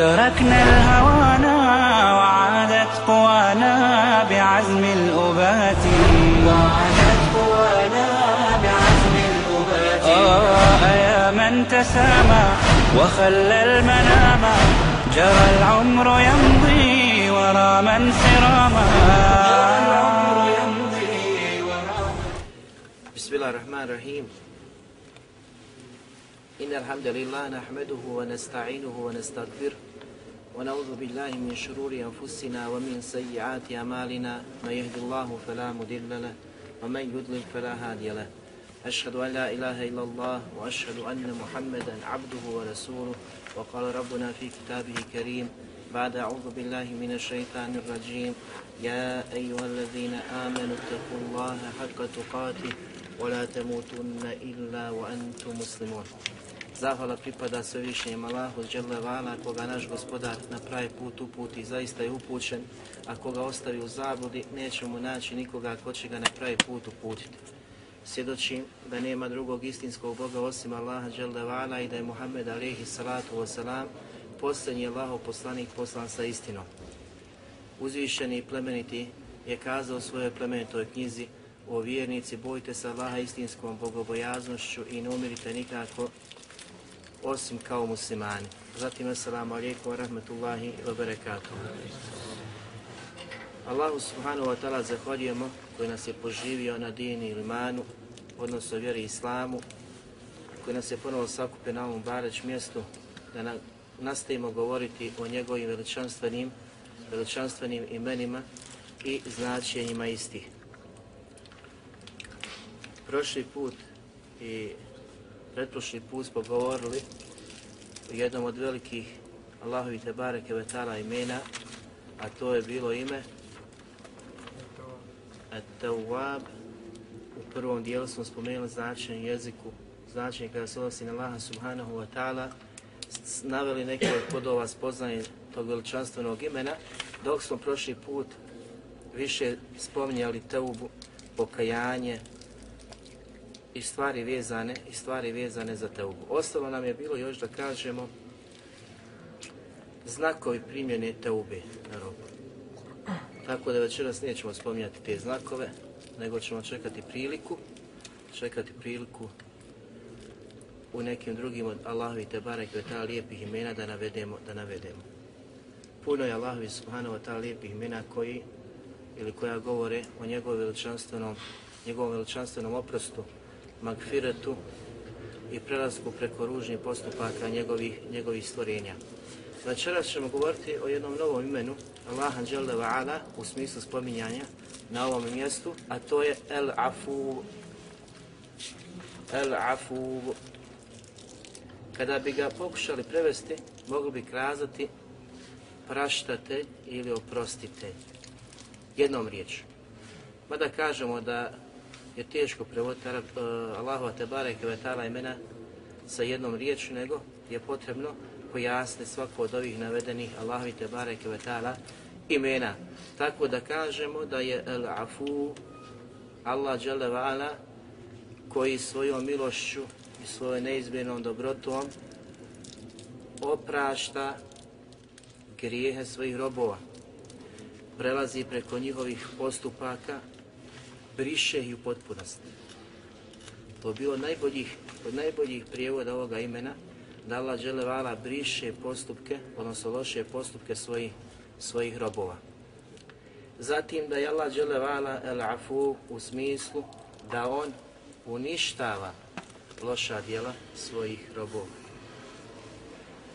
تركنا الهوانا وعادت قوانا بعزم الأبات. وعادت قوانا بعزم الأبات. آه يا من تسامى وخلى المنام. جرى العمر يمضي ورا من سراما جرى العمر يمضي ورا بسم الله الرحمن الرحيم. إن الحمد لله نحمده ونستعينه ونستغفره. ونعوذ بالله من شرور أنفسنا ومن سيئات أعمالنا. من يهد الله فلا مضل له ومن يضلل فلا هادي له. أشهد أن لا إله إلا الله وأشهد أن محمدا عبده ورسوله. وقال ربنا في كتابه الكريم بعد أعوذ بالله من الشيطان الرجيم. يا أيها الذين آمنوا اتقوا الله حق تقاته ولا تموتن إلا وأنتم مسلمون. Zahvala pripada svevišnjem Allahu Đele Vala, koga naš gospodar na pravi put uputi, zaista je upućen, a koga ostavi u zabludi, neće mu naći nikoga ko će ga na pravi put uputiti. Svjedočim da nema drugog istinskog Boga osim Allaha Đele Vala i da je Muhammed Alihi Salatu Wasalam posljednji Allahov poslanik poslan sa istinom. Uzvišeni i plemeniti je kazao svojoj plemenitoj knjizi o vjernici, bojte se Allaha istinskom bogobojaznošću i ne umirite nikako osim kao muslimani. Zatim, assalamu alaikum wa rahmatullahi wa barakatuh. Allahu subhanahu wa ta'ala zahvaljujemo koji nas je poživio na dini ili manu, odnosno vjeri islamu, koji nas je ponovo sakupio na ovom bareć mjestu da na, nastavimo govoriti o njegovim veličanstvenim, veličanstvenim imenima i značenjima istih. Prošli put i pretprošli put smo govorili o jednom od velikih Allahovi Tebare Kevetala imena, a to je bilo ime At-Tawwab. U prvom dijelu smo spomenuli značenje jeziku, značenje kada se odnosi na Allaha subhanahu wa ta'ala, naveli neke od podova spoznaje tog veličanstvenog imena, dok smo prošli put više spominjali teubu, pokajanje, i stvari vezane i stvari vezane za teubu. Ostalo nam je bilo još da kažemo znakovi primjene teube na robu. Tako da večeras nećemo spominjati te znakove, nego ćemo čekati priliku, čekati priliku u nekim drugim od Allahovi te barek ta lijepih imena da navedemo, da navedemo. Puno je Allahovi subhanahu wa ta lijepih imena koji ili koja govore o njegovom veličanstvenom, njegovom veličanstvenom oprostu, magfiretu i prelasku preko ružnih postupaka njegovih, njegovih stvorenja. Večeras ćemo govoriti o jednom novom imenu, Allaha Jalla Va'ala u smislu spominjanja na ovom mjestu, a to je El Afu. El Afu. Kada bi ga pokušali prevesti, mogli bi kazati praštate ili oprostite. Jednom riječu. Mada kažemo da je teško prevoditi uh, Allahova Tebareke Kvetala imena sa jednom riječu, nego je potrebno pojasniti svako od ovih navedenih Allahovi Tebareke Kvetala imena. Tako da kažemo da je El Afu Allah Đelevala koji svojom milošću i svojom neizmjernom dobrotom oprašta grijehe svojih robova, prelazi preko njihovih postupaka briše i u potpunosti. To je bilo najboljih, od najboljih prijevoda ovoga imena, da Allah dželevala briše postupke, odnosno loše postupke svojih, svojih robova. Zatim da je Allah dželevala el afu u smislu da on uništava loša djela svojih robova.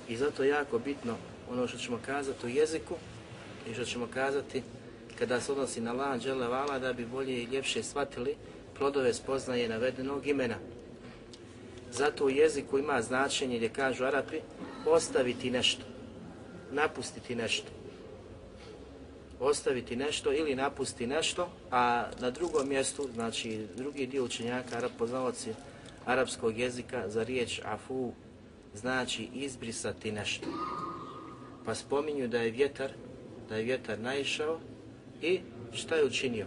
I zato je jako bitno ono što ćemo kazati u jeziku i što ćemo kazati kada se odnosi na Allah džele vala da bi bolje i ljepše shvatili plodove spoznaje navedenog imena. Zato u jeziku ima značenje gdje kažu Arapi ostaviti nešto, napustiti nešto. ostaviti nešto ili napusti nešto, a na drugom mjestu, znači drugi dio učenjaka, arab, poznavaci arapskog jezika za riječ afu, znači izbrisati nešto. Pa spominju da je vjetar, da je vjetar naišao i šta je učinio?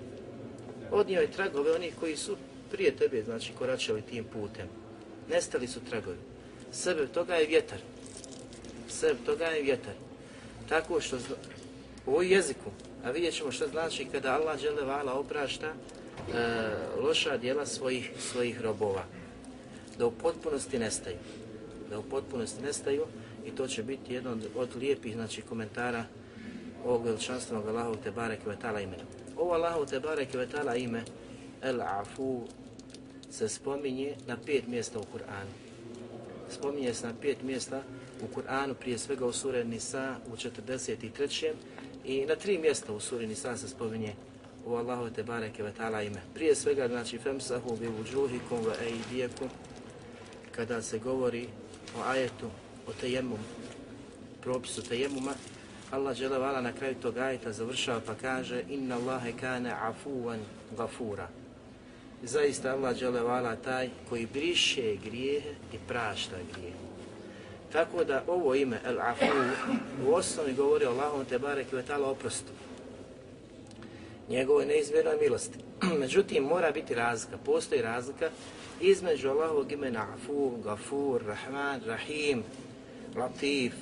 Odnio je tragove onih koji su prije tebe, znači koračali tim putem. Nestali su tragovi. Sebe toga je vjetar. Sebe toga je vjetar. Tako što u jeziku, a vidjet ćemo što znači kada Allah vala oprašta e, loša dijela svojih, svojih robova. Da u potpunosti nestaju. Da u potpunosti nestaju i to će biti jedan od, od lijepih znači, komentara ovog veličanstvenog Allahu te barek imena. Ovo Allahu te barek ime El Afu se spominje na pet mjesta u Kur'anu. Spominje se na pet mjesta u Kur'anu, prije svega u sure Nisa u 43. I na tri mjesta u suri Nisa se spominje u Allahu te bareke ve ta'ala ime. Prije svega, znači, femsahu bi wujuhikum wa aydiyakum kada se govori o ajetu, o tejemum, propisu tejemuma, Allah dželevala na kraju tog ajeta završava pa kaže Inna Allahe kane afuvan gafura. Zaista Allah dželevala taj koji briše grijehe i prašta grijehe. Tako da ovo ime El Afu u osnovi govori o Allahom te barek i vetala oprostu. Njegove neizmjernoj milosti. Međutim, mora biti razlika, postoji razlika između Allahovog imena Afu, Gafur, Rahman, Rahim, Latif,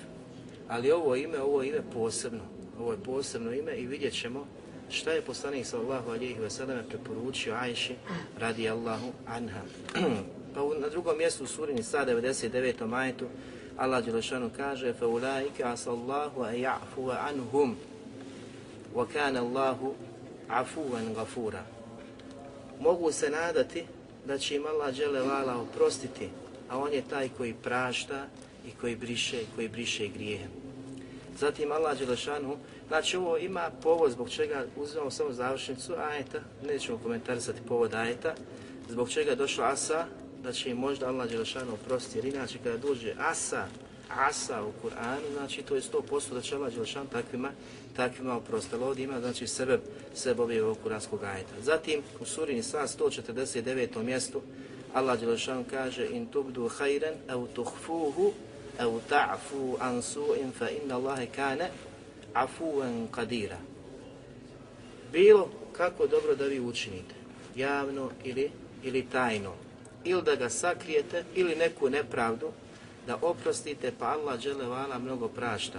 ali ovo ime, ovo ime posebno. Ovo je posebno ime i vidjet ćemo šta je poslanik sallallahu alejhi ve selleme preporučio Ajši radi Allahu anha. pa na drugom mjestu u suri Nisa 99. majetu Allah Đelešanu kaže فَأُولَٰئِكَ عَسَى اللَّهُ أَنْ يَعْفُوَ عَنْهُمْ وَكَانَ اللَّهُ عَفُوًا غَفُورًا Mogu se nadati da će im Allah Đelevala oprostiti, a on je taj koji prašta i koji briše, koji briše grijehe. Zatim Allah Đelešanu, znači ovo ima povod zbog čega uzimamo samo završnicu ajeta, nećemo komentarisati povod ajeta, zbog čega je došla Asa, da će im možda Allah Đelešanu oprostiti, jer inače kada dođe Asa, Asa u Kur'anu, znači to je 100% da će Allah Đelešanu takvima, takvima oprostiti. Ovdje ima znači sebe, sebe obje ovog kuranskog ajeta. Zatim u suri Nisa 149. mjestu Allah Đelešanu kaže in tubdu hajren au tuhfuhu au ta'fu an su'in fa inna Allahe kane afuan kadira. Bilo kako dobro da vi učinite, javno ili, ili tajno, ili da ga sakrijete, ili neku nepravdu, da oprostite, pa Allah dželevala mnogo prašta.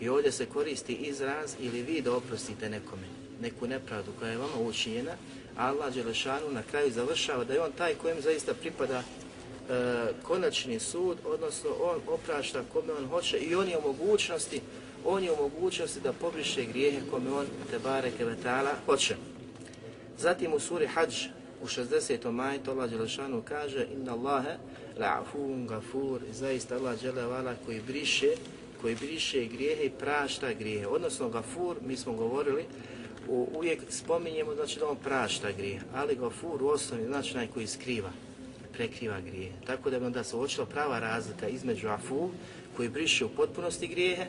I ovdje se koristi izraz ili vi da oprostite nekome, neku nepravdu koja je vama učinjena, Allah Đelešanu na kraju završava da je on taj kojem zaista pripada e, konačni sud, odnosno on oprašta kome on hoće i on je u mogućnosti, on je u mogućnosti da pobriše grijehe kome on te bareke vetala hoće. Zatim u suri Hadž u 60. majetu Allah Đelešanu kaže Inna Allahe la'afun gafur zaista Allah Đelevala koji briše koji briše grijehe i prašta grijehe. Odnosno gafur, mi smo govorili, u, uvijek spominjemo znači da on prašta grijehe, ali gafur u osnovi znači onaj koji skriva, prekriva grije. Tako da bi onda se uočila prava razlika između afu koji briše u potpunosti grijehe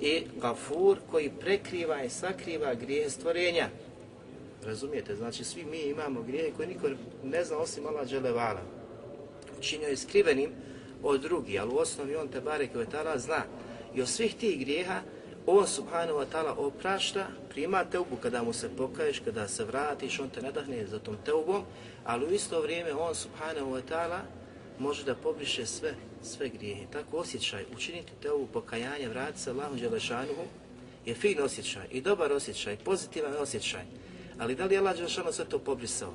i gafur koji prekriva i sakriva grijehe stvorenja. Razumijete? Znači svi mi imamo grijehe koje niko ne zna osim Allah Đelevala. Učinio je skrivenim od drugi, ali u osnovi on te bare koje zna. I od svih tih grijeha on subhanahu wa ta'ala oprašta, prima teubu kada mu se pokaješ, kada se vratiš, on te nadahne za tom teubom, ali u isto vrijeme on subhanahu wa ta'ala može da pobriše sve, sve grijehe. Tako osjećaj, učiniti teubu pokajanje, vrati se Allahom Đelešanuhu, je fin osjećaj i dobar osjećaj, pozitivan osjećaj. Ali da li je Allah Đelešanu sve to pobrisao?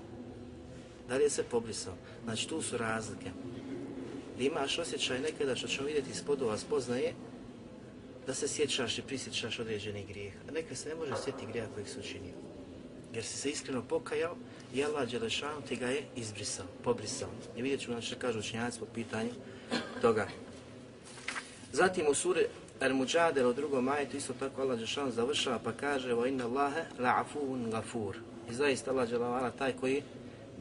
Da li je sve pobrisao? Znači tu su razlike. Da imaš osjećaj nekada što ćemo vidjeti iz podova spoznaje, da se sjećaš i prisjećaš određeni grijeh. A neka se ne može sjetiti grijeha kojeg se učinio. Jer si se iskreno pokajao i Allah Đelešanu ti ga je izbrisao, pobrisao. I vidjet ćemo što kažu učinjaci po pitanju toga. Zatim u suri Al-Mujadil u drugom majetu isto tako Allah Đelešanu završava pa kaže wa inna Allahe la'afun gafur. I zaista Allah Đelešanu taj koji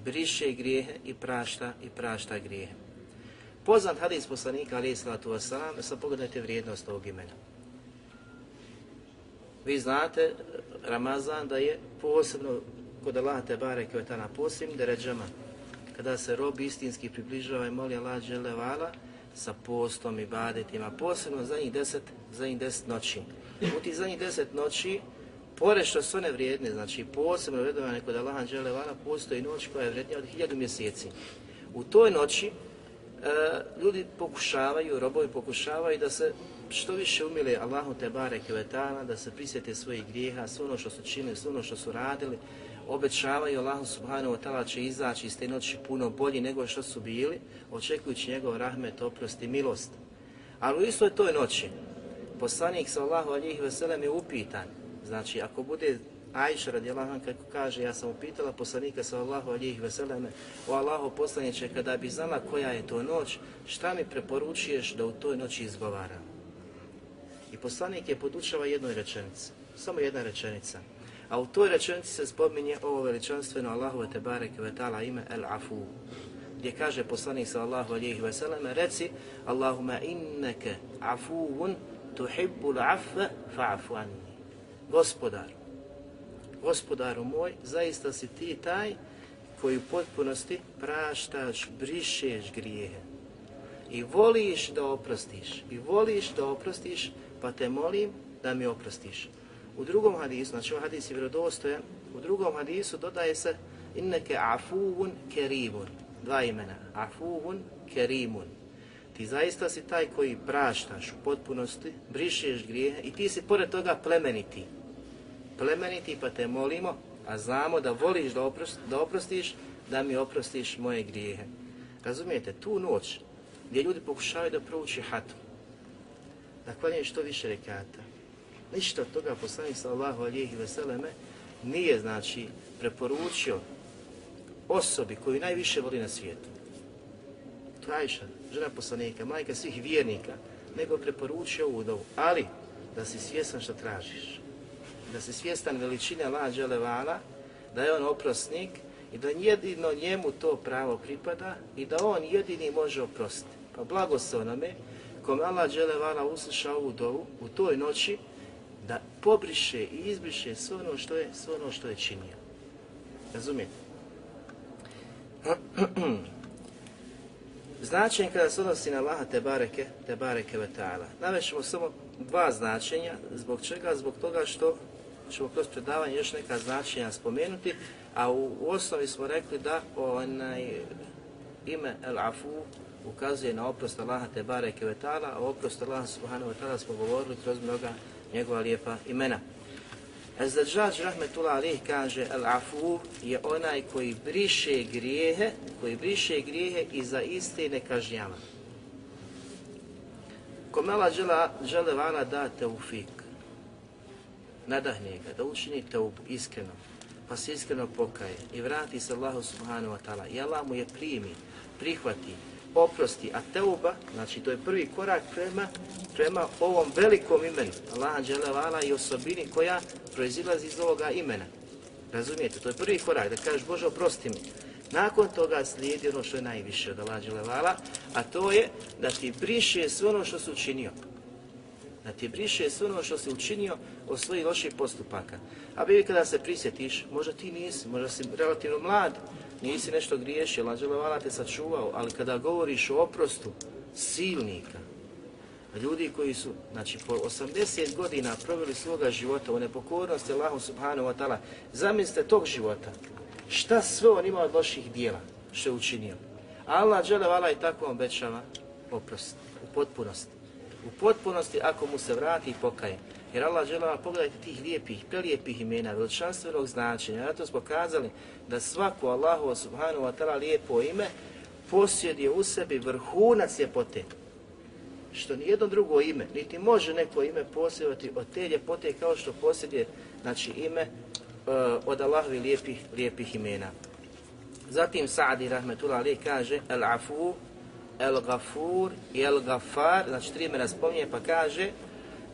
briše grijehe i prašta i prašta grijehe. Poznat hadis poslanika alaih sallatu wasalam, sad pogledajte vrijednost ovog imena. Vi znate, eh, Ramazan da je posebno kod Allah te bareke ve taala posebnim deređama kada se rob istinski približava i moli Allah dželevala sa postom i badetima, posebno za njih deset, za njih deset noći. U ti za njih deset noći, pored što su one vrijedne, znači posebno vredovane kod Allaha dželevala, postoji noć koja je vrednija od hiljadu mjeseci. U toj noći E, ljudi pokušavaju, robovi pokušavaju da se što više umile Allahu te bareke ve taala, da se prisjete svojih grijeha, sve ono što su činili, sve ono što su radili, obećavaju Allahu subhanahu wa ta'ala će izaći iz te noći puno bolji nego što su bili, očekujući njegov rahmet, oprost i milost. Ali u istoj toj noći, poslanik sallahu alihi veselem je upitan, znači ako bude Ajša radijallahu anha kako kaže, ja sam upitala poslanika sallallahu alejhi ve selleme, o Allahu poslanice, kada bi znala koja je to noć, šta mi preporučuješ da u toj noći izgovaram? I poslanik je podučava jednoj rečenici, samo jedna rečenica – A u toj rečenici se spominje ovo veličanstveno Allahove te bareke ve taala ime El Afu. Gdje kaže poslanik sallallahu alejhi ve selleme, reci Allahumma innaka afuun tuhibbul afwa fa'fu anni. Gospodar, gospodaru moj, zaista si ti taj koji u potpunosti praštaš, brišeš grijehe. I voliš da oprostiš. I voliš da oprostiš, pa te molim da mi oprostiš. U drugom hadisu, znači ovaj hadis je vjerodostojan, u drugom hadisu dodaje se inneke afuvun kerimun. Dva imena. Afuvun kerimun. Ti zaista si taj koji praštaš u potpunosti, brišeš grijehe i ti si pored toga plemeniti. Plemeniti pa te molimo, a znamo da voliš da, oprost, da oprostiš, da mi oprostiš moje grijehe. Razumijete, tu noć gdje ljudi pokušavaju da prouči hatu, da klanjaju što više rekata, Ništa od toga poslanik sallahu alijehi veseleme nije znači preporučio osobi koju najviše voli na svijetu. To je Ajša, žena poslanika, majka svih vjernika, nego preporučio ovu dovu. Ali, da si svjestan što tražiš. Da si svjestan veličine Allah Đelevala, da je on oprosnik i da jedino njemu to pravo pripada i da on jedini može oprostiti. Pa blago se onome, kom Allah Đelevala usliša ovu dovu u toj noći, da pobriše i izbriše sve ono što je, sve ono što je činio. Razumijete? Značenje kada se odnosi na Allaha te bareke, te bareke ve ta'ala. Navešemo samo dva značenja, zbog čega? Zbog toga što ćemo kroz predavanje još neka značenja spomenuti, a u, u osnovi smo rekli da onaj ime El Afu ukazuje na oprost Allaha te bareke ve ta'ala, a oprost Allaha subhanahu wa ta'ala smo govorili kroz mnoga njegova lijepa imena. Ezdadžađ rahmetullah alih kaže El afu je onaj koji briše grijehe, koji briše grijehe i za iste ne kažnjava. Komela Allah žele, žele vala da teufik, nadahne ga, da učini taubu iskreno, pa se iskreno pokaje i vrati se Allahu subhanahu wa ta'ala i Allah mu je primi, prihvati, oprosti, a teuba, znači to je prvi korak prema, prema ovom velikom imenu, Allaha dželevala i osobini koja proizilazi iz ovoga imena. Razumijete, to je prvi korak, da kažeš Bože oprosti mi. Nakon toga slijedi ono što je najviše od Allaha dželevala, a to je da ti briše sve ono što su učinio. Da ti briše sve ono što si učinio od svojih loših postupaka. A bi kada se prisjetiš, možda ti nisi, možda si relativno mlad, nisi nešto griješio, lađele vala te sačuvao, ali kada govoriš o oprostu silnika, ljudi koji su, znači, po 80 godina proveli svoga života u nepokornosti Allahu subhanahu wa ta'ala, zamislite tog života, šta sve on ima od loših dijela, što je učinio. Allah džele vala i tako obećava oprost, u potpunosti. U potpunosti ako mu se vrati i pokaje. Jer Allah žele pogledajte tih lijepih, prelijepih imena, veličanstvenog značenja. Zato smo kazali da svako Allahu subhanahu wa ta'ala lijepo ime posjeduje u sebi vrhunac ljepote. Što ni jedno drugo ime, niti može neko ime posjedovati od te ljepote kao što posjeduje znači, ime uh, od Allahovi lijepih, lijepih imena. Zatim Sa'di rahmetullah ali kaže El Afu, El Gafur i El Gafar, znači tri imena spominje pa kaže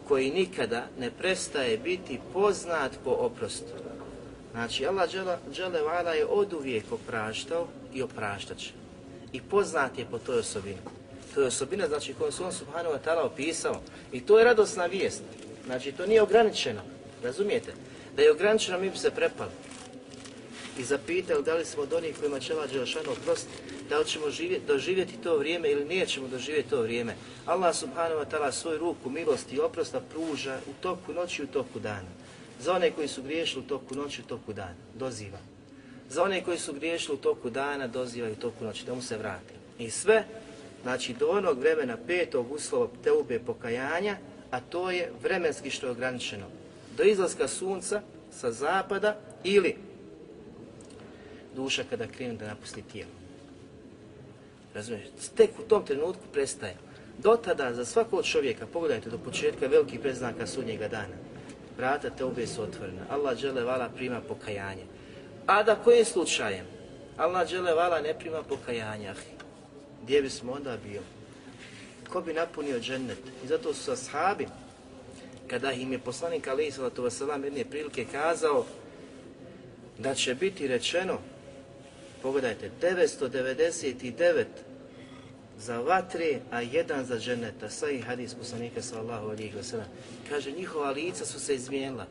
koji nikada ne prestaje biti poznat po oprostu. Znači, Allah džele vala je od uvijek opraštao i opraštač. I poznat je po toj osobini. To je osobina, znači, koju su on subhanahu wa ta'ala opisao. I to je radosna vijest. Znači, to nije ograničeno. Razumijete? Da je ograničeno, mi bi se prepali. I zapitaju da li smo od onih kojima će Allah Đelšanu oprostiti, da li ćemo živjeti, doživjeti to vrijeme ili nećemo doživjeti to vrijeme. Allah subhanahu wa ta'ala svoju ruku milosti i oprosta pruža u toku noći i u toku dana. Za one koji su griješili u toku noći i u toku dana, doziva. Za one koji su griješili u toku dana, doziva i u toku noći, da mu se vrati. I sve, znači do onog vremena petog uslova teube pokajanja, a to je vremenski što je ograničeno. Do izlaska sunca sa zapada ili duša kada krene da napusti tijelo. Razumiješ? Tek u tom trenutku prestaje. Do tada, za svakog čovjeka, pogledajte do početka velikih preznaka sudnjega dana, vrata te obje su otvorena. Allah žele vala prima pokajanje. A da kojim slučajem? Allah žele vala ne prima pokajanja. Gdje bismo onda bili? Ko bi napunio džennet? I zato su ashabi, kada im je poslanik Ali Salatu Vasalam jedne prilike kazao da će biti rečeno Pogledajte, 999 za vatre, a jedan za dženeta. Sa i hadis poslanika sallahu alihi wa sallam. Kaže, njihova lica su se izmijenila.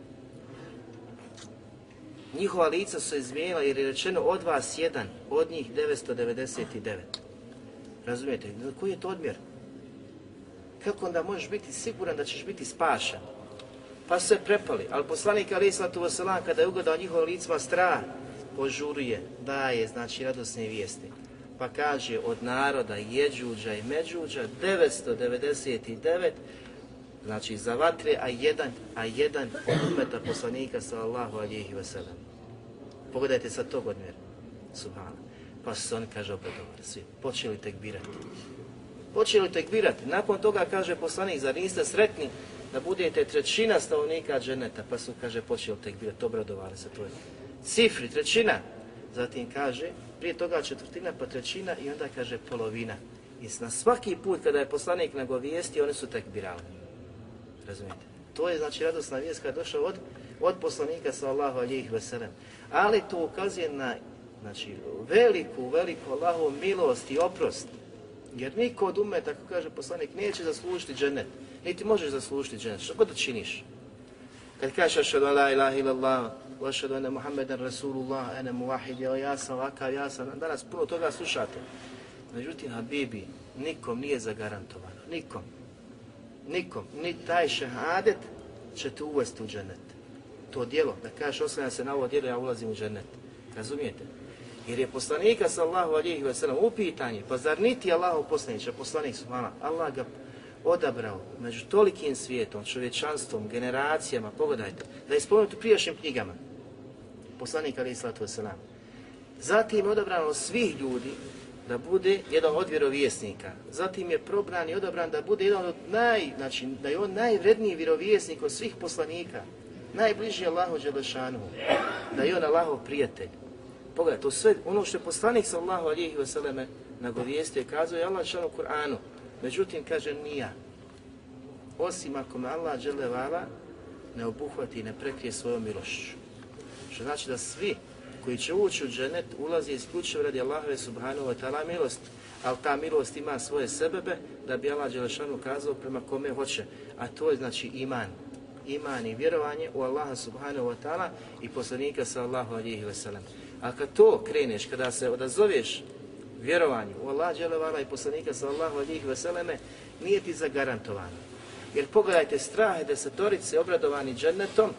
Njihova lica su se izmijenila jer je rečeno od vas jedan, od njih 999. Razumijete? Koji je to odmjer? Kako onda možeš biti siguran da ćeš biti spašan? Pa su se prepali, ali poslanik Ali wa sallam, kada je ugodao njihovim licima strah, požuruje, daje, znači, radosne vijesti. Pa kaže, od naroda Jeđuđa i Međuđa, 999, znači za vatre, a jedan, a jedan od umeta poslanika, sallallahu alihi wasallam. Pogledajte sa tog odmjera, subhana. Pa su oni, kaže, obradovali, svi, počeli tek birati. Počeli tek birati. Nakon toga, kaže poslanik, zar niste sretni da budete trećina stavnika dženeta? Pa su, kaže, počeli tek birati, obradovali se to cifri, trećina. Zatim kaže, prije toga četvrtina, pa trećina i onda kaže polovina. I na svaki put kada je poslanik nagovijesti, oni su tek birali. Razumijete? To je znači radosna vijest kada je došla od, od poslanika sallahu alijih veselem. Ali to ukazuje na znači, veliku, veliku Allahovu milost i oprost. Jer niko od ume, tako kaže poslanik, neće zaslužiti dženet. Niti možeš zaslužiti dženet. Što god da činiš? Kad kažeš ašadu la ilaha illallah, ašadu ene Muhammeden Rasulullah, ene muwahid, jel ja sam ovakav, ja sam, danas puno toga slušate. Međutim, Habibi, nikom nije zagarantovano, nikom. Nikom, ni taj šehadet će te uvesti u džennet. To dijelo, da kažeš oslanja se na ovo dijelo, ja ulazim u džennet. Razumijete? Jer je poslanika sallahu alihi wa sallam u pa zar niti Allahov poslanića, poslanik su Allah ga odabrao među tolikim svijetom, čovječanstvom, generacijama, pogledajte, da je spomenuto u prijašnjim knjigama, poslanik Ali sallatu wasalam. Zatim je odabrano svih ljudi da bude jedan od vjerovjesnika. Zatim je probran i odabran da bude jedan od naj, znači da je on najvredniji vjerovjesnik od svih poslanika. Najbliži Allahu Đelešanu. Da je on Allahov prijatelj. Pogledaj, to sve, ono što je poslanik sallahu alihi vseleme nagovijestio, kazao je Allah šanu Kur'anu, Međutim, kaže, nija. Osim ako me Allah vala, ne obuhvati i ne prekrije svojom milošću. Što znači da svi koji će ući u dženet ulazi isključivo radi Allahove subhanahu wa ta'ala milost, ali ta milost ima svoje sebebe da bi Allah Đelešanu kazao prema kome hoće. A to je znači iman. Iman i vjerovanje u Allaha subhanahu wa ta'ala i poslanika sallahu alihi wa sallam. A kad to kreneš, kada se odazoveš vjerovanju u Allah Đelevala i poslanika sallahu alijih veseleme nije ti zagarantovano. Jer pogledajte strahe desetorice obradovani džennetom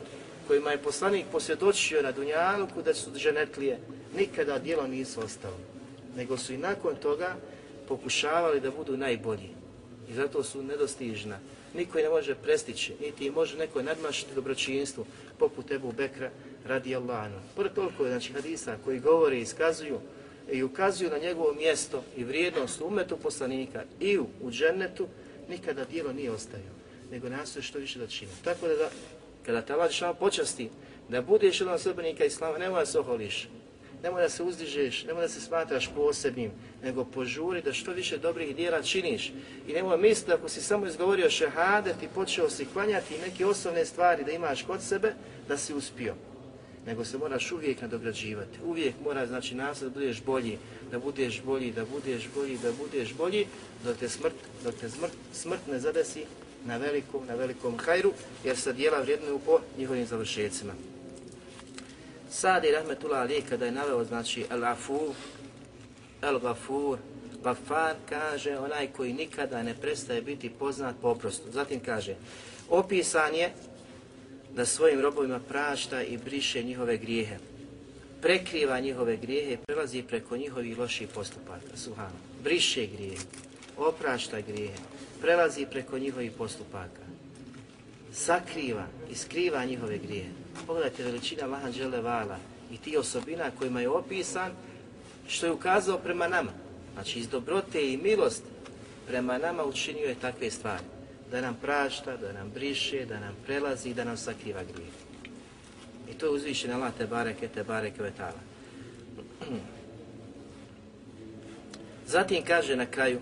kojima je poslanik posvjedočio na Dunjaluku da su dženetlije, nikada dijelo nisu ostalo. Nego su i nakon toga pokušavali da budu najbolji. I zato su nedostižna. Niko ne može prestići, niti može neko nadmašiti dobročinstvu, poput Ebu Bekra radi Allahanu. Pored toliko znači, hadisa koji govore i iskazuju i ukazuju na njegovo mjesto i vrijednost umetu poslanika i u, u džennetu, nikada dijelo nije ostavio, nego nastoje što više da čini. Tako da, da kada te Allah počasti da budeš jedan srbenika Islama, nemoj da se oholiš, nemoj da se uzdižeš, nemoj da se smatraš posebnim, nego požuri da što više dobrih dijela činiš. I nemoj misliti ako si samo izgovorio šehadet i počeo si klanjati neke osnovne stvari da imaš kod sebe, da si uspio nego se moraš uvijek nadograđivati. Uvijek mora znači nas da budeš bolji, da budeš bolji, da budeš bolji, da budeš bolji, dok te smrt, dok te smrt, smrt ne zadesi na velikom, na velikom hajru, jer se dijela vrijednuju po njihovim završecima. Sadi Rahmetullah Ali kada je naveo znači Al-Afu, Al-Gafur, Gafar kaže onaj koji nikada ne prestaje biti poznat po oprostu. Zatim kaže, opisan je da svojim robovima prašta i briše njihove grijehe. Prekriva njihove grijehe i prelazi preko njihovih loših postupaka. Suhano. Briše grijehe, oprašta grijehe, prelazi preko njihovih postupaka. Sakriva i skriva njihove grije. Pogledajte veličina Lahan Đelevala i ti osobina kojima je opisan što je ukazao prema nama. Znači iz dobrote i milost prema nama učinio je takve stvari. Da nam prašta, da nam briše, da nam prelazi i da nam sakriva grije. I to je uzvišen Allah te bareke, te bareke vetala. Zatim kaže na kraju,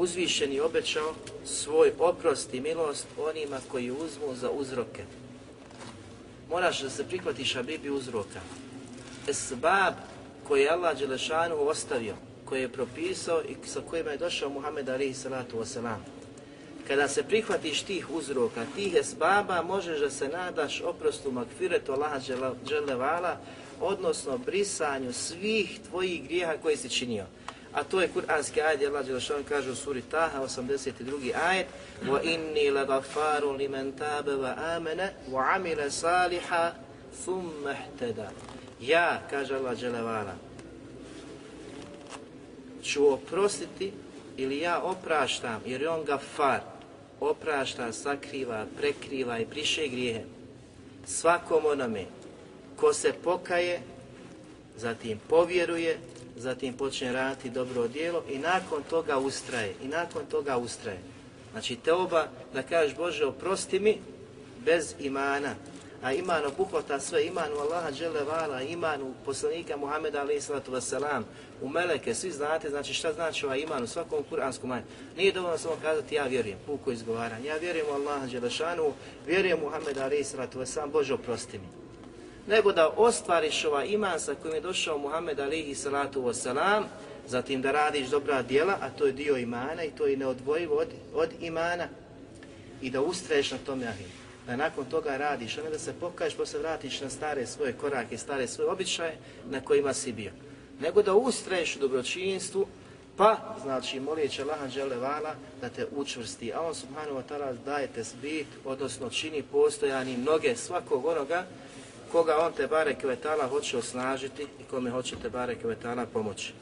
uzvišeni obećao svoj oprost i milost onima koji uzmu za uzroke. Moraš da se prihvatiš Habibi uzroka. Esbab koje je Allah Đelešanu ostavio, koje je propisao i sa kojima je došao Muhammed alihi salatu wasalam. Kada se prihvatiš tih uzroka, tih esbaba, možeš da se nadaš oprostu makfiretu Allaha Đelevala, odnosno brisanju svih tvojih grijeha koje si činio A to je kuranski ajet, Allah Đelešanu kaže u suri Taha, 82. ajet وَإِنِّي لَغَفَارٌ لِمَنْ تَابَ وَآمَنَ وَعَمِلَ صَالِحًا ثُمَّ اهْتَدَى Ja, kaže Allah Đelevala, ću oprostiti ili ja opraštam, jer je on gafar, oprašta, sakriva, prekriva i priše grijehe. Svakom onome ko se pokaje, zatim povjeruje, zatim počne raditi dobro djelo i nakon toga ustraje. I nakon toga ustraje. Znači te oba da kažeš Bože oprosti mi bez imana, a iman obuhvata sve, iman u Allaha džele vala, iman u poslanika Muhammeda alaih salatu wasalam, u meleke, svi znate, znači šta znači ovaj iman u svakom kuranskom ajetu. Nije dovoljno samo kazati ja vjerujem, puko izgovaranje, ja vjerujem u Allaha dželešanu, vjerujem Muhammeda alaih salatu wasalam, Bože oprosti mi. Nego da ostvariš ova iman sa kojim je došao Muhammed alihi salatu wasalam, zatim da radiš dobra djela, a to je dio imana i to je neodvojivo od, od imana, i da ustraješ na tome ahim da nakon toga radiš, a ne da se pokaješ pa se vratiš na stare svoje korake, stare svoje običaje na kojima si bio. Nego da ustraješ u dobročinstvu, pa, znači, molijeće Allaha Đelevala da te učvrsti, a on subhanahu wa ta'ala daje te zbit, odnosno čini postojani mnoge svakog onoga koga on te bare kvetala hoće osnažiti i kome hoće te bare kvetala pomoći.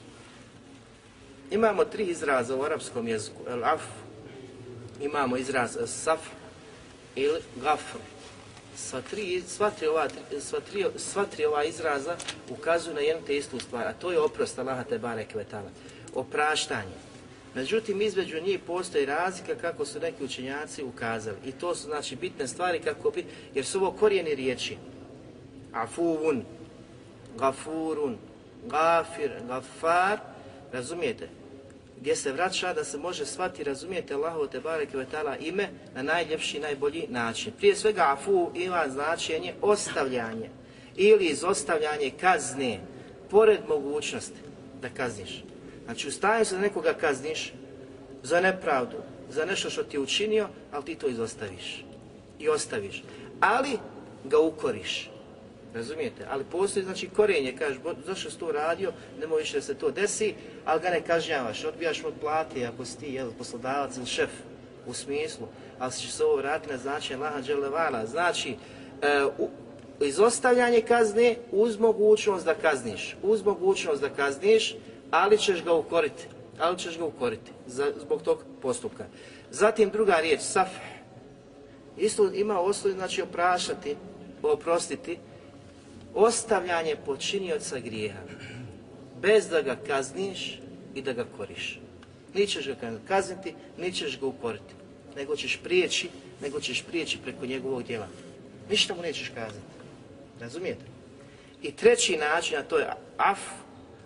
Imamo tri izraza u arapskom jeziku, el af, imamo izraz saf, ili gafr. Sva tri, sva, tri ova, sva, tri, sva tri ova izraza ukazuju na jednu te istu stvar, a to je oprost Allaha te barek kvetala, Opraštanje. Međutim, između njih postoji razlika kako su neki učenjaci ukazali. I to su znači bitne stvari kako bi, jer su ovo korijeni riječi. Afuvun, gafurun, gafir, gafar, razumijete? gdje se vraća da se može svati razumijete Allahu te bareke ve taala ime na najljepši najbolji način. Prije svega afu ima značenje ostavljanje ili izostavljanje kazne pored mogućnosti da kazniš. Znači ustaje se da nekoga kazniš za nepravdu, za nešto što ti je učinio, ali ti to izostaviš i ostaviš. Ali ga ukoriš. Razumijete? Ali postoji znači korenje, kažeš, zašto si to radio, ne možeš da se to desi, ali ga ne kažnjavaš, odbijaš mu plati ako si ti jel, poslodavac ili šef u smislu, ali će se ovo vratiti na značenje Laha Đelevala. Znači, e, u, izostavljanje kazne uz mogućnost da kazniš, uz mogućnost da kazniš, ali ćeš ga ukoriti, ali ćeš ga ukoriti za, zbog tog postupka. Zatim druga riječ, saf, isto ima osnovi, znači oprašati, oprostiti, ostavljanje počinioca grijeha, bez da ga kazniš i da ga koriš. Nićeš ga kazniti, nićeš ga ukoriti, nego ćeš prijeći, nego ćeš prijeći preko njegovog djela. Ništa mu nećeš kazati. Razumijete? I treći način, a to je af,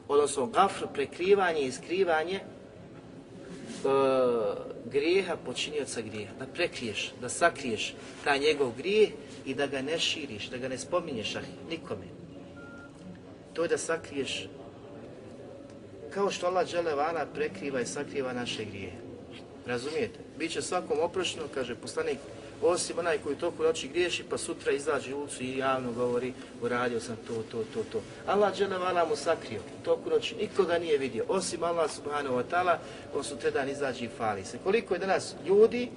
odnosno gafr, prekrivanje i skrivanje e, grijeha počinioca grijeha. Da prekriješ, da sakriješ taj njegov grijeh i da ga ne širiš, da ga ne spominješ ah, nikome. To je da sakriješ kao što Allah vana prekriva i sakriva naše grije. Razumijete? Biće svakom oprošteno, kaže poslanik osim onaj koji toku noći griješi, pa sutra izađe u ulicu i javno govori, uradio sam to, to, to, to. Allah dželevala mu sakrio, toku noći nikoga nije vidio, osim Allah subhanahu wa ta'ala, on sutra dan izađe i fali se. Koliko je danas ljudi,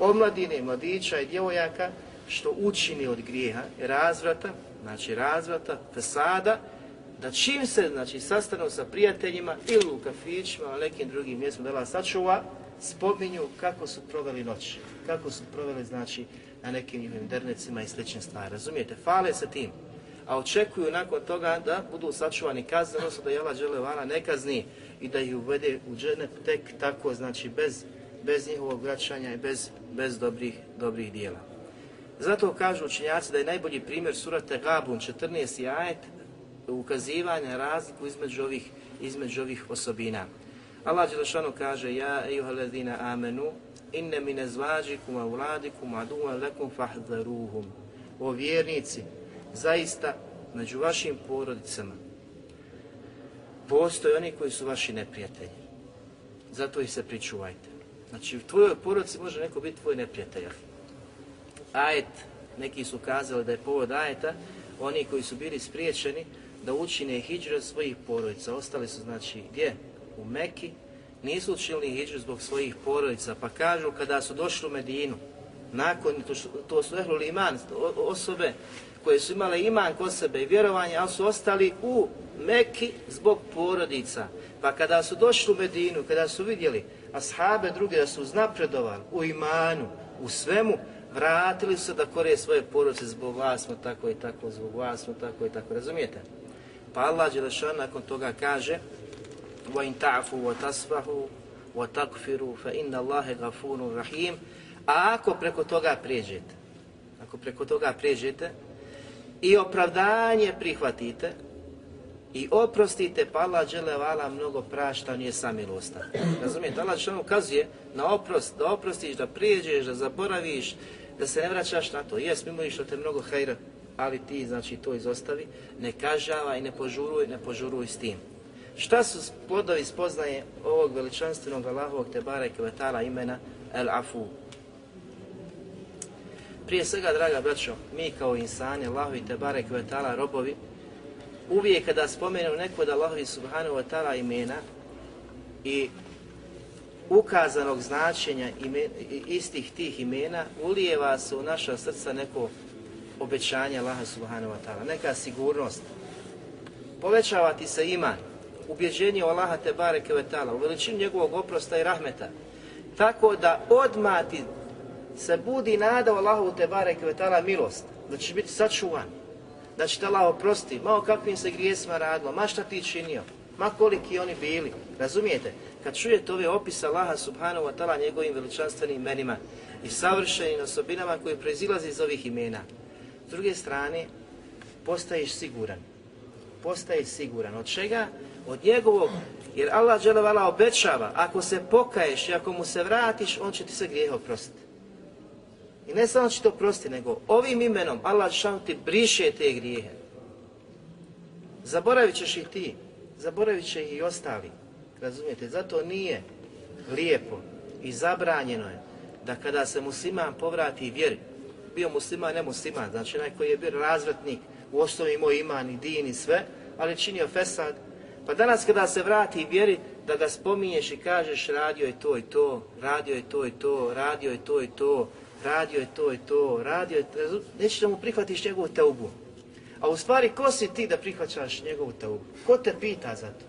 omladine, mladića i djevojaka, što učini od grijeha, razvrata, znači razvrata, fasada, da čim se znači, sastanu sa prijateljima ili u kafićima, ali nekim drugim mjestima da sačuva, spominju kako su proveli noć, kako su proveli znači na nekim njihovim dernecima i slične stvari. Razumijete? Fale se tim. A očekuju nakon toga da budu sačuvani kazne, odnosno da Jela Đelevana ne kazni i da ih uvede u džene tek tako, znači bez, bez njihovog vraćanja i bez, bez dobrih, dobrih dijela. Zato kažu učinjaci da je najbolji primjer surate Gabun 14. ajet ukazivanja razliku između ovih, između ovih osobina. Allah Đelešanu kaže Ja ejuha ledina amenu inne mine zvađikum a vladikum aduvan lekum fahdharuhum O vjernici, zaista među vašim porodicama postoje oni koji su vaši neprijatelji. Zato ih se pričuvajte. Znači, u tvojoj porodici može neko biti tvoj neprijatelj. Ajet, neki su kazali da je povod ajeta, oni koji su bili spriječeni da učine hijđu svojih porodica. Ostali su, znači, gdje? u Meki, nisu učinili hijđu zbog svojih porodica, pa kažu kada su došli u Medinu, nakon, to, to su ehluli iman, osobe koje su imale iman kod sebe i vjerovanje, ali su ostali u Meki zbog porodica. Pa kada su došli u Medinu, kada su vidjeli ashabe druge da su uznapredovali u imanu, u svemu, vratili su da kore svoje porodice zbog vas smo tako i tako, zbog vas smo tako i tako, razumijete? Pa Allah Đelešan nakon toga kaže, وَإِنْ تَعْفُوا وَتَصْفَحُوا وَتَكْفِرُوا فَإِنَّ اللَّهَ غَفُورٌ رَحِيمٌ A ako preko toga prijeđete, ako preko toga prijeđete i opravdanje prihvatite i oprostite, pa Allah džele vala mnogo prašta, nije samilostan. Razumijete, Allah što ukazuje na oprost, da oprostiš, da prijeđeš, da zaboraviš, da se ne vraćaš na to. Jes, mimo što te mnogo hajra, ali ti, znači, to izostavi, ne kažava i ne požuruj, ne požuruj s tim. Šta su plodovi spoznaje ovog veličanstvenog Allahovog Tebare Kvetala imena El Afu? Prije svega, draga braćo, mi kao insani, Allahovi i Kvetala, robovi, uvijek kada spomenu neko od Allahovi Subhanahu Wa Ta'ala imena i ukazanog značenja imen, istih tih imena, ulijeva se u naša srca neko obećanje Allaha Subhanahu Wa Ta'ala, neka sigurnost. Povećava ti se iman, ubjeđenje u Allaha te bareke ve ta'ala, u veličinu njegovog oprosta i rahmeta. Tako da odmah ti se budi nada u Allahu te bareke ve ta'ala milost, da će biti sačuvan, da će te Allah oprosti, malo kakvim se grijesima radilo, ma šta ti činio, ma koliki oni bili, razumijete? Kad čujete ove opise Allaha subhanahu wa ta'ala njegovim veličanstvenim imenima i savršenim osobinama koje proizilaze iz ovih imena, s druge strane, postaješ siguran. Postaješ siguran. Od čega? od njegovog, jer Allah dželevala obećava, ako se pokaješ i ako mu se vratiš, on će ti se grijeh oprostiti. I ne samo će to prostiti, nego ovim imenom Allah šan ti briše te grijehe. Zaboravit ćeš i ti, zaboravit će i ostali. Razumijete? Zato nije lijepo i zabranjeno je da kada se musliman povrati vjeri, bio musliman, ne musliman, znači onaj koji je bio razvratnik, u osnovi moj iman i din i sve, ali činio fesad, Pa danas kada se vrati vjeri, da ga spominješ i kažeš radio je to i to, radio je to i to, radio je to i to, radio je to i to, radio je to, nećeš da mu prihvatiš njegovu teubu. A u stvari, ko si ti da prihvaćaš njegovu teubu? Ko te pita za to?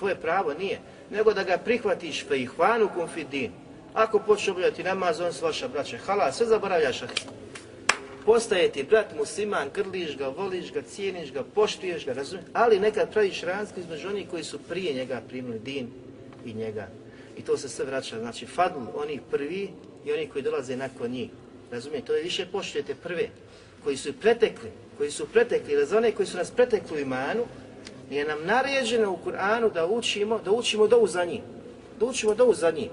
Tvoje pravo nije. Nego da ga prihvatiš fe ihvanu konfidin. Ako počne obljati namaz, on s vaša braća. Hala, sve zaboravljaš postaje ti brat musliman, grliš ga, voliš ga, cijeniš ga, poštuješ ga, razumiješ? Ali nekad praviš razliku između onih koji su prije njega primili din i njega. I to se sve vraća, znači fadl, oni prvi i oni koji dolaze nakon njih. Razumijete? To je više poštujete prve, koji su pretekli, koji su pretekli, ili za one koji su nas pretekli u imanu, je nam naređeno u Kur'anu da učimo, da učimo dovu za njih. Da učimo dovu za njih.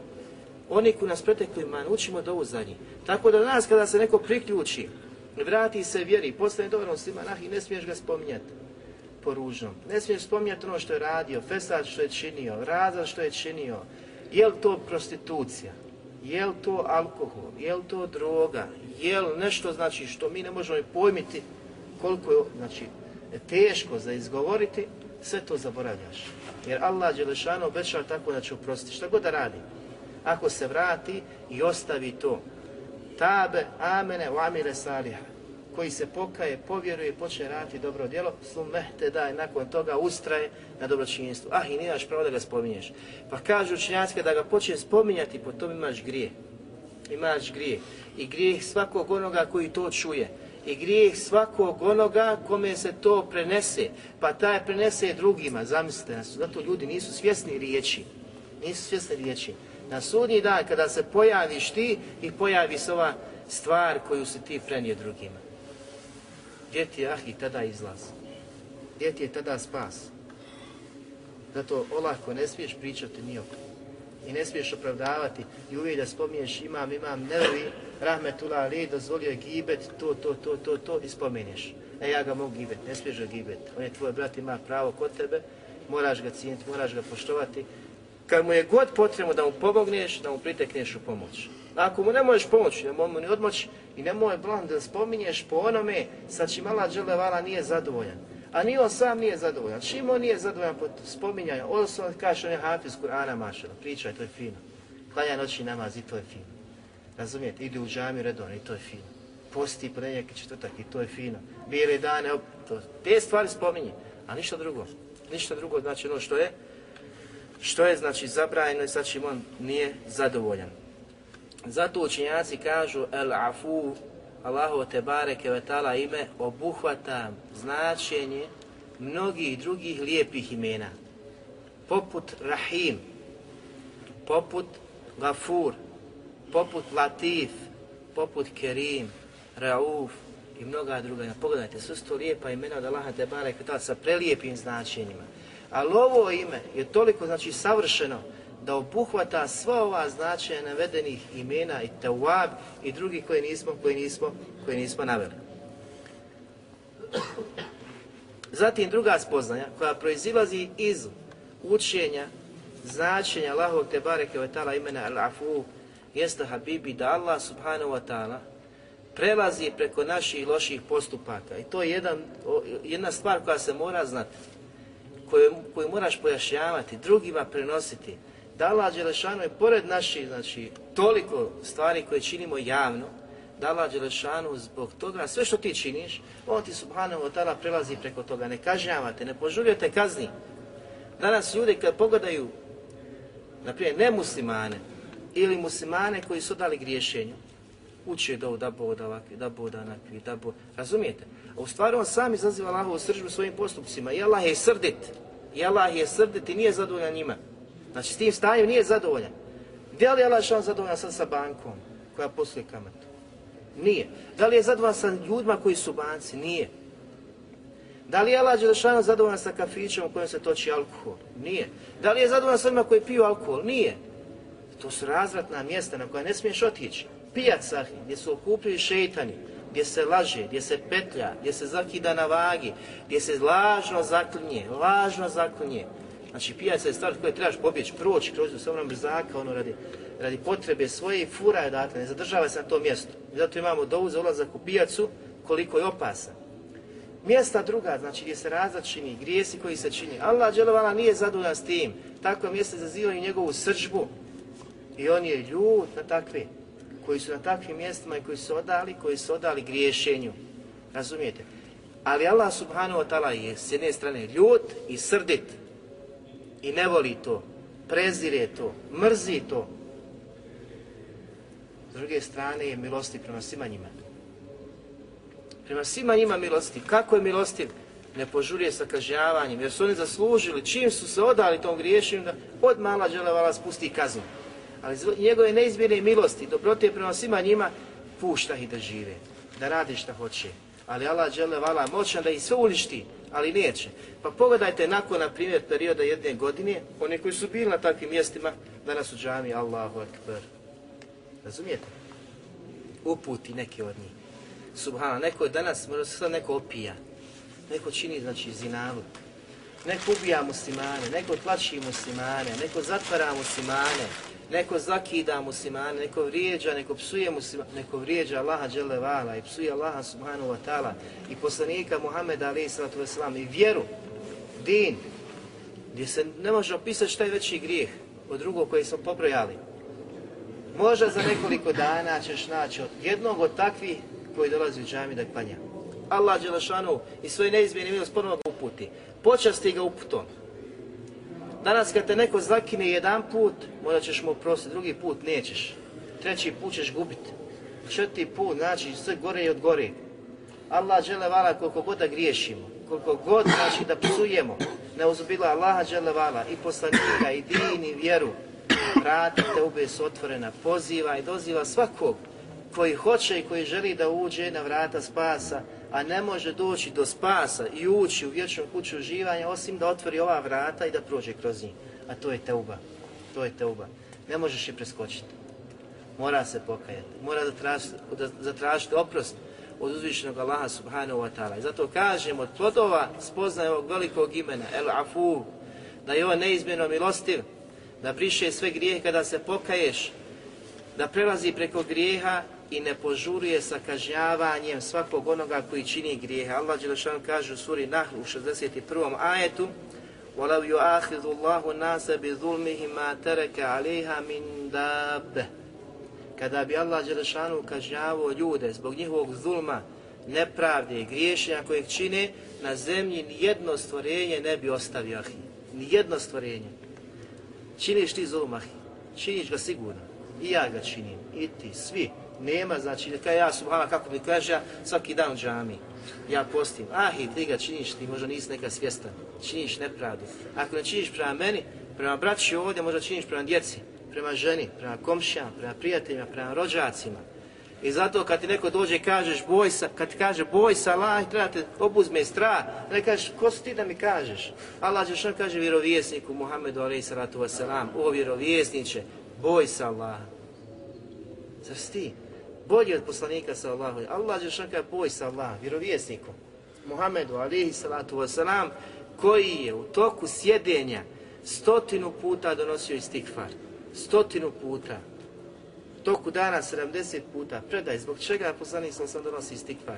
Oni koji nas pretekli man, učimo dovu za njih. Tako da nas kada se neko priključi, vrati se vjeri, postane dobro muslima, nah, i ne smiješ ga spominjati po ružnom. Ne smiješ spominjati ono što je radio, fesad što je činio, razan što je činio. Je li to prostitucija? je li to alkohol, je li to droga, je li nešto znači što mi ne možemo pojmiti koliko je znači, teško za izgovoriti, sve to zaboravljaš. Jer Allah Đelešanu obećava tako da će oprostiti. Šta god da radi, ako se vrati i ostavi to, tabe, amene, amire saliha, koji se pokaje, povjeruje, počne raditi dobro djelo, sumehte daj, nakon toga ustraje na dobročinjstvu. Ah, i nimaš pravo da ga spominješ. Pa kažu učinjacke da ga počne spominjati, po tom imaš grije. Imaš grije. I grijeh svakog onoga koji to čuje. I grijeh svakog onoga kome se to prenese. Pa taj prenese drugima, zamislite nas. Zato ljudi nisu svjesni riječi. Nisu svjesni riječi. Na sudnji dan kada se pojaviš ti i pojavi se ova stvar koju se ti prenije drugima. Gdje ti je ah i tada izlaz? Gdje ti je tada spas? Zato olako ne smiješ pričati nijoko. I ne smiješ opravdavati i uvijek da spominješ imam, imam, nevi, rahmetullah ali, dozvolio je gibet, to, to, to, to, to i spominješ. E ja ga mogu gibet, ne smiješ ga gibet. On je tvoj brat, ima pravo kod tebe, moraš ga cijeniti, moraš ga poštovati. Kad mu je god potrebno da mu pomogneš, da mu pritekneš u pomoć. Ako mu ne možeš pomoći, ne mu ni odmoći i nemoj blan da spominješ po onome sa čim Allah dželevala nije zadovoljan. A ni on sam nije zadovoljan. Čim on nije zadovoljan pod spominjanju, odnosno kaže on je hafiz Kur'ana mašala, pričaj, to je fino. Klanja noći namaz i to je fino. Razumijete, ide u džamiju redon i to je fino. Posti ponedjeljak i četvrtak i to je fino. Bijele dane, op, to, te stvari spominje, a ništa drugo. Ništa drugo znači ono što je, što je znači zabrajeno i sa čim on nije zadovoljan. Zato učenjaci kažu el afu, Allahu te bareke ve taala ime obuhvata značenje mnogih drugih lijepih imena. Poput Rahim, poput Gafur, poput Latif, poput Kerim, Rauf i mnoga druga. Pogledajte, sve su to lijepa imena od Allaha te bareke taala sa prelijepim značenjima. Ali ovo ime je toliko znači savršeno da obuhvata sva ova značaja navedenih imena i tawab i drugi koje nismo, koje nismo, koje nismo naveli. Zatim druga spoznaja koja proizilazi iz učenja značenja Allahovog te bareke ve taala imena al-afu jeste habibi da Allah subhanahu wa taala prelazi preko naših loših postupaka i to je jedan, jedna stvar koja se mora znati koju, koju moraš pojašnjavati, drugima prenositi, da Allah Đelešanu je pored naših, znači, toliko stvari koje činimo javno, da Allah Đelešanu zbog toga, sve što ti činiš, on ti subhanahu wa ta'ala prelazi preko toga, ne kažnjavate, ne požuljujete kazni. Danas ljudi kad pogledaju, ne nemuslimane ili muslimane koji su dali griješenju, uče da da boda ovakvi, da boda onakvi, da boda, razumijete? A u stvari on sam izaziva Allahovu sržbu svojim postupcima i Allah je srdit, i Allah je srdit i nije zadovoljan njima. Znači s tim stanjem nije zadovoljan. Da li je Allah šan zadovoljan sad sa bankom koja posluje kamatu? Nije. Da li je zadovoljan sa ljudima koji su banci? Nije. Da li je Allah Đelešanu zadovoljan sa kafićem u kojem se toči alkohol? Nije. Da li je zadovoljan sa onima koji piju alkohol? Nije. To su razvratna mjesta na koja ne smiješ otići. Pijaca gdje su okupljeni šeitani, gdje se laže, gdje se petlja, gdje se zakida na vagi, gdje se lažno zaklinje, lažno zaklinje. Znači pijaca je stvar koja trebaš pobjeći, proći kroz nju samom brzaka, ono radi, radi potrebe svoje i fura je data, ne zadržava se na tom mjestu. I zato imamo dovu za ulazak u pijacu koliko je opasan. Mjesta druga, znači gdje se razlad čini, grijesi koji se čini. Allah dželovala nije zadovoljan s tim. Takvo mjesto zazivaju njegovu srđbu. I on je ljud na takve, koji su na takvim mjestima i koji su odali, koji su odali griješenju. Razumijete? Ali Allah subhanahu wa ta'ala je s jedne strane ljud i srdit i ne voli to, prezire to, mrzi to. S druge strane je milosti prema svima njima. Prema svima njima milosti. Kako je milostiv? Ne požurije sa kažnjavanjem, jer su oni zaslužili, čim su se odali tom griješenju, da od mala želevala spusti kaznu. Ali njegove neizmjene milosti, dobrote prema svima njima, pušta ih da žive, da radi šta hoće. Ali Allah dželevala moćan da ih sve uništi, ali neće. Pa pogledajte nakon, na primjer, perioda jedne godine, oni koji su bili na takvim mjestima, danas u džami, Allahu Akbar. Razumijete? Uputi neki od njih. Subhana, neko je danas, možda se sad neko opija, neko čini, znači, zinavu, neko ubija muslimane, neko tlači muslimane, neko zatvara muslimane, neko zakida muslimane, neko vrijeđa, neko psuje muslimane, neko vrijeđa Allaha dželevala i psuje Allaha subhanahu wa ta'ala i poslanika Muhammeda alaih sallatu wasalam i vjeru, din, gdje se ne može opisati šta je veći grijeh od drugog koji smo pobrojali. Možda za nekoliko dana ćeš naći od jednog od takvih koji dolazi u džami da klanja. Allah Đelešanu i svoje neizmjene milost ponovno ga uputi. Počasti ga uputom. Danas kad te neko zlakine jedan put, možda ćeš mu oprostiti, drugi put nećeš. Treći put ćeš gubiti. Četiri put, znači sve gore i od gore. Allah žele vala koliko god da griješimo, koliko god znači da psujemo, ne uzubila Allaha žele vala i poslanika i din i vjeru, vratite ube su otvorena, poziva i doziva svakog koji hoće i koji želi da uđe na vrata spasa, a ne može doći do spasa i ući u vječnu kuću uživanja osim da otvori ova vrata i da prođe kroz njih. A to je teuba. To je teuba. Ne možeš je preskočiti. Mora se pokajati. Mora da, traž, da zatražiti oprost od uzvišenog Allaha subhanahu wa ta'ala. I zato kažemo od plodova spoznaje ovog velikog imena, El Afu, da je on neizmjerno milostiv, da briše sve grijehe kada se pokaješ, da prelazi preko grijeha i ne požuruje sa kažnjavanjem svakog onoga koji čini grijehe. Allah Đelešan kaže u suri Nahl u 61. ajetu وَلَوْ يُؤَخِذُ اللَّهُ النَّاسَ بِظُلْمِهِ مَا تَرَكَ عَلَيْهَا مِنْ دَابَ Kada bi Allah Đelešanu kažnjavao ljude zbog njihovog zulma, nepravde i griješenja kojeg čine, na zemlji nijedno stvorenje ne bi ostavio ahi. Nijedno stvorenje. Činiš ti zulm ahi. Činiš ga sigurno. I ja ga činim. I ti. Svi. Nema, znači, da ja subhana, kako mi kaže, ja svaki dan u džami, ja postim, ah i ti ga činiš, ti možda nisi neka svjestan, činiš nepravdu. Ako ne činiš prema meni, prema braći ovdje, možda činiš prema djeci, prema ženi, prema komšijama, prema prijateljima, prema rođacima. I zato kad ti neko dođe i kažeš boj sa, kad ti kaže boj sa Allah, treba te obuzme strah, ne kažeš ko si ti da mi kažeš? Allah će što kaže vjerovjesniku Muhammedu alaihi salatu wasalam, o vjerovjesniče, boj sa Allah. Zar si ti? Bolji od poslanika sa Allahom. Allah je šaka boj sa Allah, vjerovjesnikom. Muhammedu alihi salatu wasalam, koji je u toku sjedenja stotinu puta donosio istikfar. Stotinu puta. U toku dana 70 puta. Predaj, zbog čega poslanik sa sam donosi istikfar?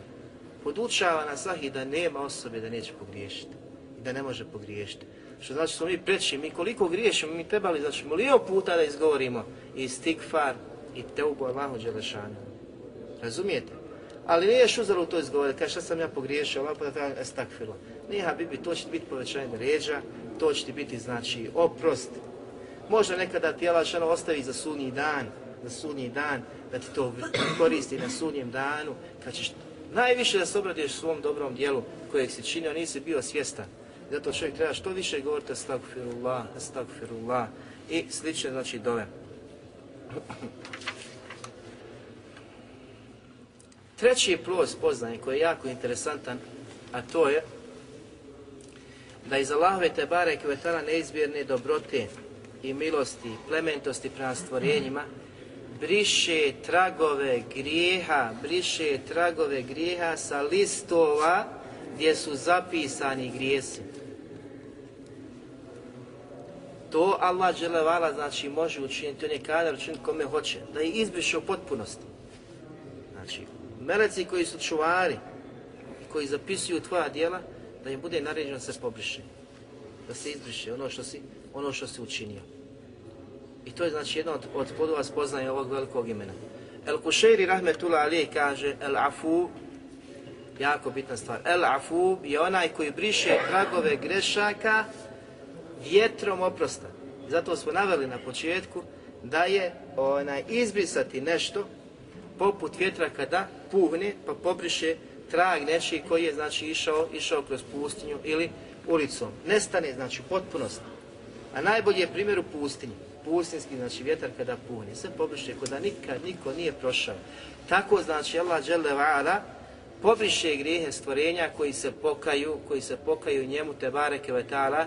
Podučava nas ahi da nema osobe da neće pogriješiti. I da ne može pogriješiti. Što znači smo mi preći, mi koliko griješimo, mi trebali znači milijon puta da izgovorimo istikfar i teubu Allahu Đelešanu. Razumijete? Ali nije šuzalo to izgovoriti, kaže šta sam ja pogriješio, ovako da treba estakfirla. Nije Habibi, to će biti povećanje ređa, to će ti biti znači oprost. Možda nekada ti Allah šano ostavi za sunji dan, za sunji dan, da ti to koristi na sunjem danu, kad ćeš najviše da se obradiš svom dobrom dijelu kojeg si činio, nisi bio svjestan. Zato čovjek treba što više govoriti astagfirullah, astagfirullah i slične znači dove. Treći plus poznanje koji je jako interesantan, a to je da iz Allahove te bare kvetala neizbjerne dobrote i milosti, plementosti prema stvorenjima, briše tragove grijeha, briše tragove grijeha sa listova gdje su zapisani grijesi. To Allah dželevala znači može učiniti, on je kadar učiniti kome hoće, da je izbriše u potpunosti. Znači, meleci koji su čuvari, koji zapisuju tvoja dijela, da im bude naređeno da se pobriše, da se izbriše ono što si, ono što si učinio. I to je znači jedno od, od podova spoznaje ovog velikog imena. El Kušeiri Rahmetullah Ali kaže El Afu, jako bitna stvar, El Afu je onaj koji briše tragove grešaka vjetrom oprosta. Zato smo naveli na početku da je onaj izbrisati nešto poput vjetra kada puhne pa pobriše trag nečiji koji je znači išao išao kroz pustinju ili ulicom. Nestane znači potpunost. A najbolji je primjer u pustinji. Pustinski znači vjetar kada puhne. Sve pobriše kada nikad niko nije prošao. Tako znači Allah dželle va'ala pobriše grijehe stvorenja koji se pokaju, koji se pokaju njemu te bareke ve taala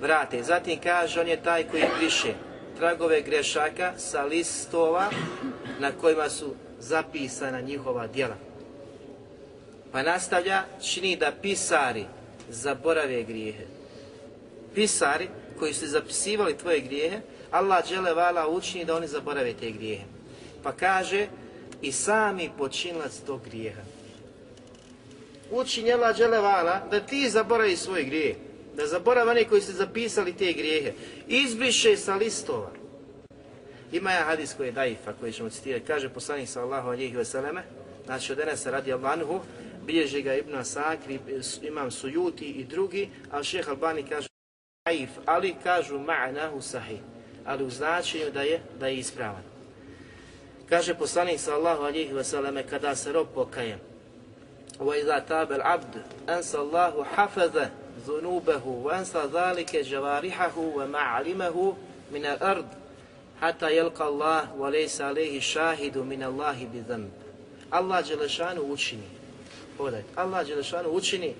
vrate. Zatim kaže on je taj koji briše tragove grešaka sa listova na kojima su zapisana njihova djela. Pa nastavlja, čini da pisari zaborave grijehe. Pisari koji su zapisivali tvoje grijehe, Allah džele vala učini da oni zaborave te grijehe. Pa kaže i sami počinilac tog grijeha. Učini Allah džele vala da ti zaboravi svoj grijeh. Da zaborava oni koji su zapisali te grijehe. Izbriše sa listova. Ima je hadis koji je daifa, koji ćemo citirati. Kaže poslanik sallahu alihi vseleme, znači od Enesa radi Albanhu, bilježi ga Ibn Asakri, imam Sujuti i drugi, a šeheh Albani kaže daif, ali kažu ma'nahu sahih, ali u značenju da je, da je ispravan. Kaže poslanik sallahu alihi vseleme, kada se rob pokaje, وَإِذَا تَابَ الْعَبْدُ أَنْسَ اللَّهُ حَفَذَ ذُنُوبَهُ وَأَنْسَ ذَلِكَ جَوَارِحَهُ وَمَعْلِمَهُ مِنَ الْأَرْضِ hata jelka Allah wa lejsa alehi šahidu min Allahi bi dhamb. Allah Đelešanu učini, podaj, Allah Đelešanu učini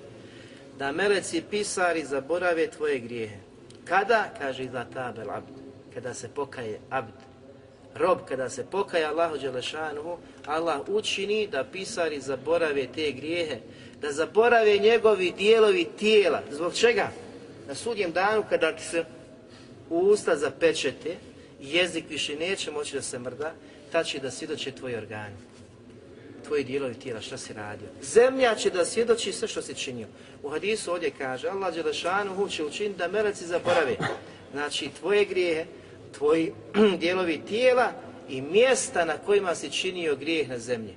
da meleci pisari zaborave tvoje grijehe. Kada? Kaže za tabel abd. Kada se pokaje abd. Rob, kada se pokaje Allahu Đelešanu, Allah učini da pisari zaborave te grijehe, da zaborave njegovi dijelovi tijela. Zbog čega? Na sudjem danu kada se u usta zapečete, jezik više neće moći da se mrda, tad će da svjedoče tvoji organi, tvoji dijelovi tijela, šta si radio. Zemlja će da svjedoči sve što si činio. U hadisu ovdje kaže, Allah Đelešanuhu će učiniti da meleci zaborave. Znači, tvoje grijehe, tvoji dijelovi tijela i mjesta na kojima si činio grijeh na zemlji.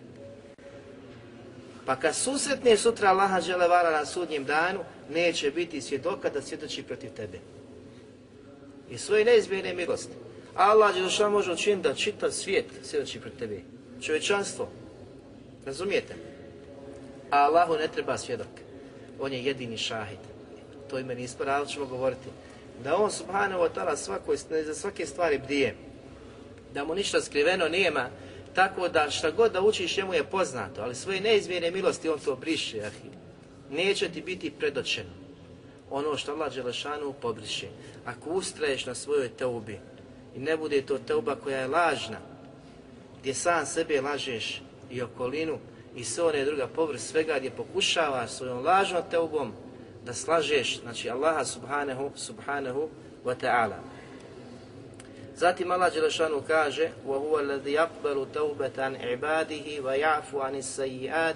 Pa kad susretne sutra Allaha Đelevara na sudnjem danu, neće biti svjedoka da svjedoči protiv tebe. I svoje neizmjene milosti. Allah Đelšan može učiniti da čita svijet svjedoči pred tebi. Čovječanstvo. Razumijete? A Allahu ne treba svjedok. On je jedini šahid. To ime nismo ali ćemo govoriti. Da on subhanahu wa ta'ala svakoj, za svake stvari bdije. Da mu ništa skriveno nema. Tako da šta god da učiš njemu je poznato. Ali svoje neizmjene milosti on to briše. Ahi. Neće ti biti predočeno. Ono što Allah Đelešanu pobriše. Ako ustraješ na svojoj teubi, i ne bude to teuba koja je lažna, gdje sam sebe lažeš i okolinu i sve one druga povrh svega gdje pokušavaš svojom lažnom teubom da slažeš, znači Allaha subhanahu, subhanahu wa ta'ala. Zatim Allah Đelešanu kaže وَهُوَ الَّذِي يَقْبَلُ تَوْبَةً عَنْ عِبَادِهِ وَيَعْفُ عَنِ السَّيِّئَاتِ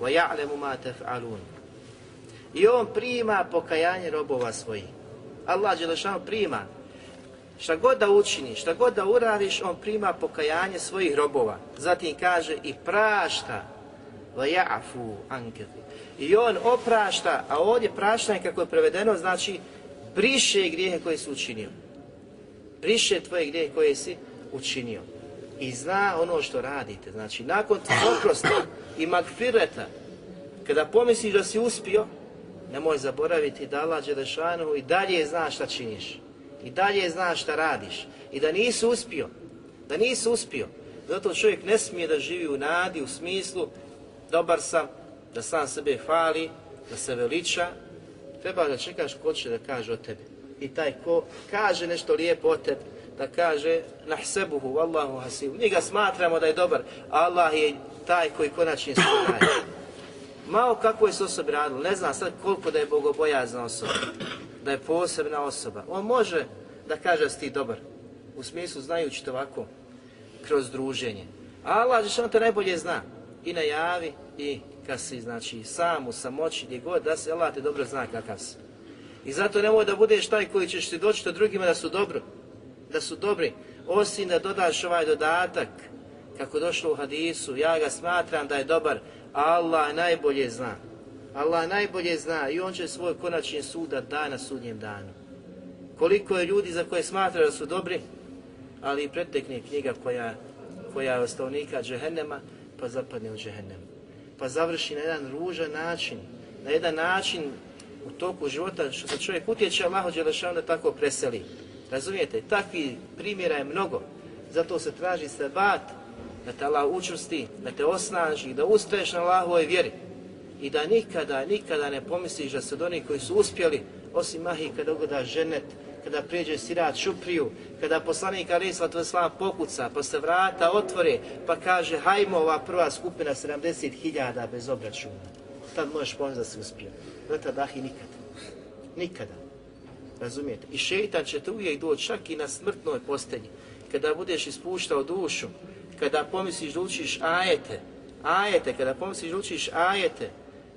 وَيَعْلَمُ مَا تَفْعَلُونَ I on prima pokajanje robova svojih. Allah Đelešanu prima Šta god da učiniš, šta god da uradiš, on prima pokajanje svojih robova. Zatim kaže i prašta. Vajafu anketu. I on oprašta, a ovdje praštanje kako je prevedeno, znači briše grijehe koje si učinio. Briše tvoje grijehe koje si učinio. I zna ono što radite. Znači, nakon oprosta i magfireta, kada pomisliš da si uspio, nemoj zaboraviti da Allah Đelešanu i dalje zna šta činiš i dalje znaš šta radiš i da nisi uspio, da nisi uspio, zato čovjek ne smije da živi u nadi, u smislu dobar sam, da sam sebe fali, da se veliča, treba da čekaš ko će da kaže o tebi. I taj ko kaže nešto lijepo o tebi, da kaže nahsebuhu, wallahu hasibu. Mi ga smatramo da je dobar, Allah je taj koji konačni sve Malo kako je s osobi radilo, ne znam sad koliko da je bogobojazna osoba da je posebna osoba. On može da kaže da si ti dobar, u smislu znajući to ovako, kroz druženje. A Allah što to najbolje zna. I najavi i kad si znači, sam u samoći, gdje god, da se Allah te dobro zna kakav si. I zato nemoj da budeš taj koji ćeš ti doći do drugima da su dobro, da su dobri, osim da dodaš ovaj dodatak, kako došlo u hadisu, ja ga smatram da je dobar, Allah najbolje zna. Allah najbolje zna i on će svoj konačni suda da na sudnjem danu. Koliko je ljudi za koje smatra da su dobri, ali i pretekne knjiga koja, koja je ostavnika džehennema, pa zapadne u džehennem. Pa završi na jedan ružan način, na jedan način u toku života što se čovjek utječe Allaho Đelešanu da tako preseli. Razumijete? Takvi primjera je mnogo. Zato se traži sebat da te Allah učusti, da te osnaži, da ustaješ na Allahovoj vjeri i da nikada, nikada ne pomisliš da se od onih koji su uspjeli, osim mahi kada ugoda ženet, kada prijeđe sirat šupriju, kada poslanik Ali Svatu Slava pokuca, pa se vrata otvore, pa kaže hajmo ova prva skupina 70.000 bez obračuna. Tad možeš pomisliti da si uspio. Do dahi nikada. Nikada. Razumijete? I šeitan će te uvijek doći čak i na smrtnoj postelji. Kada budeš ispuštao dušu, kada pomisliš da učiš ajete, ajete, kada pomisliš da učiš ajete,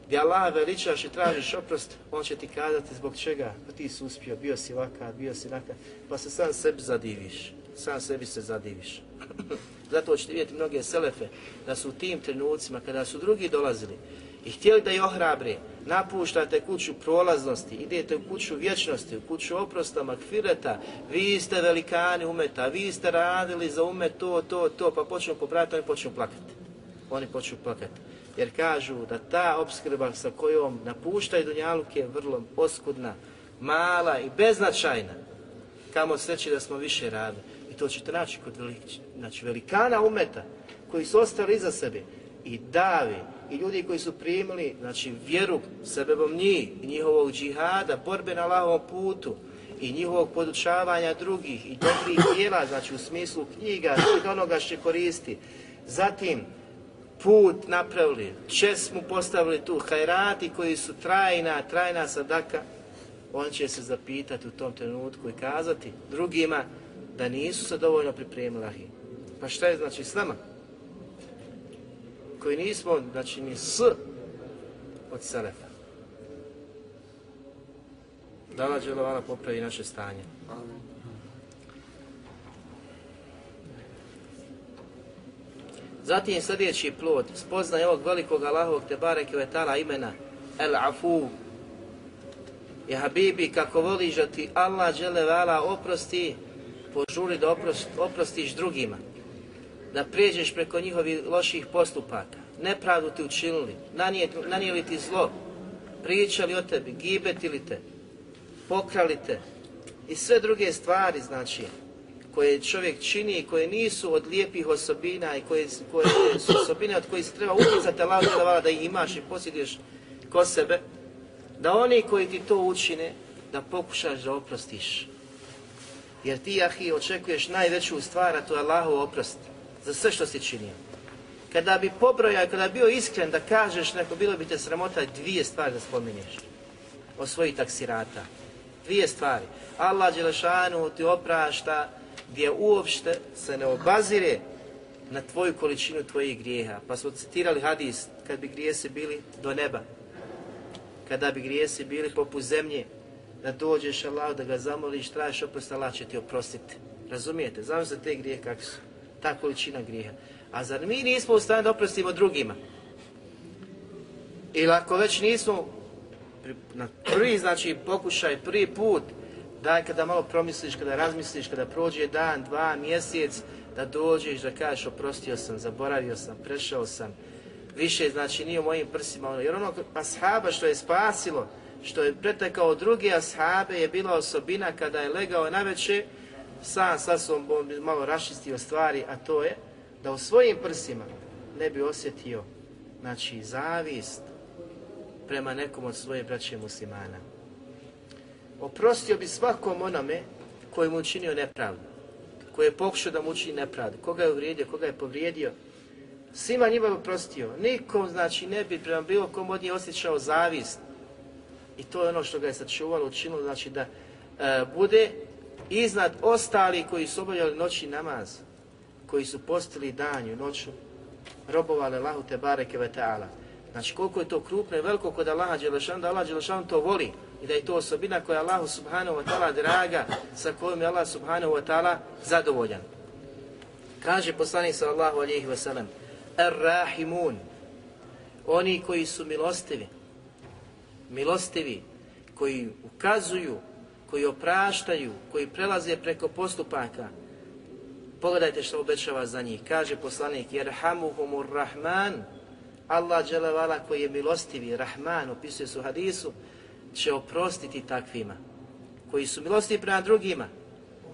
gdje Allah veličaš i tražiš oprost, on će ti kazati zbog čega, pa ti si uspio, bio si vaka, bio si nakav, pa se sam sebi zadiviš, sam sebi se zadiviš. Zato ćete vidjeti mnoge selefe da su u tim trenucima kada su drugi dolazili i htjeli da je ohrabre, napuštate kuću prolaznosti, idete u kuću vječnosti, u kuću oprosta, makfireta, vi ste velikani umeta, vi ste radili za umet to, to, to, pa počnu popraviti, oni počnu plakati. Oni počnu plakati. Jer kažu da ta obskrba sa kojom napuštaju Dunjaluk je vrlo oskudna, mala i beznačajna. Kamo sreći da smo više radili to ćete naći kod velik, znači, velikana umeta koji su ostali iza sebe i davi i ljudi koji su primili znači, vjeru sebebom njih i njihovog džihada, borbe na lavom putu i njihovog podučavanja drugih i dobrih dijela, znači u smislu knjiga, svega onoga što koristi. Zatim, put napravili, čest mu postavili tu, hajrati koji su trajna, trajna sadaka, on će se zapitati u tom trenutku i kazati drugima, da nisu se dovoljno pripremili ahi. Pa šta je znači s nama? Koji nismo, znači ni s od Selefa. Da Allah Đelovala popravi naše stanje. Zatim sljedeći plod, spoznaj ovog velikog Allahovog te vetala imena El Afu. Je Habibi, kako voliš da ti Allah Đelevala oprosti, požuri da oprost, oprostiš drugima, da prijeđeš preko njihovih loših postupaka, nepravdu ti učinili, nanijeli ti zlo, pričali o tebi, gibetili te, pokrali te. I sve druge stvari, znači, koje čovjek čini i koje nisu od lijepih osobina i koje, koje su osobine od kojih se treba utjecati Allah da, da ih imaš i posjediš ko sebe, da oni koji ti to učine, da pokušaš da oprostiš. Jer ti, ahi, očekuješ najveću stvar, a to je Allahu oprost za sve što si činio. Kada bi pobrojao, kada bi bio iskren da kažeš neko, bilo bi te sramota dvije stvari da spominješ o svojih taksirata. Dvije stvari. Allah Đelešanu ti oprašta gdje uopšte se ne obazire na tvoju količinu tvojih grijeha. Pa smo citirali hadis, kad bi grijesi bili do neba, kada bi grijesi bili poput zemlje, da dođeš Allah, da ga zamoliš, tražiš oprost, Allah će ti oprostiti. Razumijete? Znam se te grije kak su. Ta količina grijeha. A zar mi nismo u stanju da oprostimo drugima? Ili ako već nismo na prvi, znači pokušaj, prvi put, daj kada malo promisliš, kada razmisliš, kada prođe dan, dva, mjesec, da dođeš, da kažeš oprostio sam, zaboravio sam, prešao sam, više znači nije u mojim prsima, ono, jer ono ashaba što je spasilo, što je pretekao drugi ashabe je bila osobina kada je legao na veće, sam sa sobom malo rašistio stvari, a to je da u svojim prsima ne bi osjetio znači, zavist prema nekom od svoje braće muslimana. Oprostio bi svakom onome koji mu učinio nepravdu, koji je pokušao da mu učini nepravdu, koga je uvrijedio, koga je povrijedio, svima njima bi oprostio. Nikom, znači, ne bi prema bilo kom od njih osjećao zavist, I to je ono što ga je sačuvalo, učinilo, znači da e, bude iznad ostali koji su obavljali noći namaz, koji su postili danju, noću, robovali Allahu te bareke ve ta'ala. Znači koliko je to krupno i veliko kod Allaha Đelešanu, da Allah Đelešanu to voli i da je to osobina koja je Allahu subhanahu wa ta'ala draga, sa kojom je Allah subhanahu wa ta'ala zadovoljan. Kaže poslanik sallallahu alihi wasallam, Ar-Rahimun, oni koji su milostivi, milostivi, koji ukazuju, koji opraštaju, koji prelaze preko postupaka. Pogledajte što obećava za njih. Kaže poslanik, jer hamuhumur rahman, Allah dželevala koji je milostivi, rahman, opisuje su hadisu, će oprostiti takvima. Koji su milostivi prema drugima,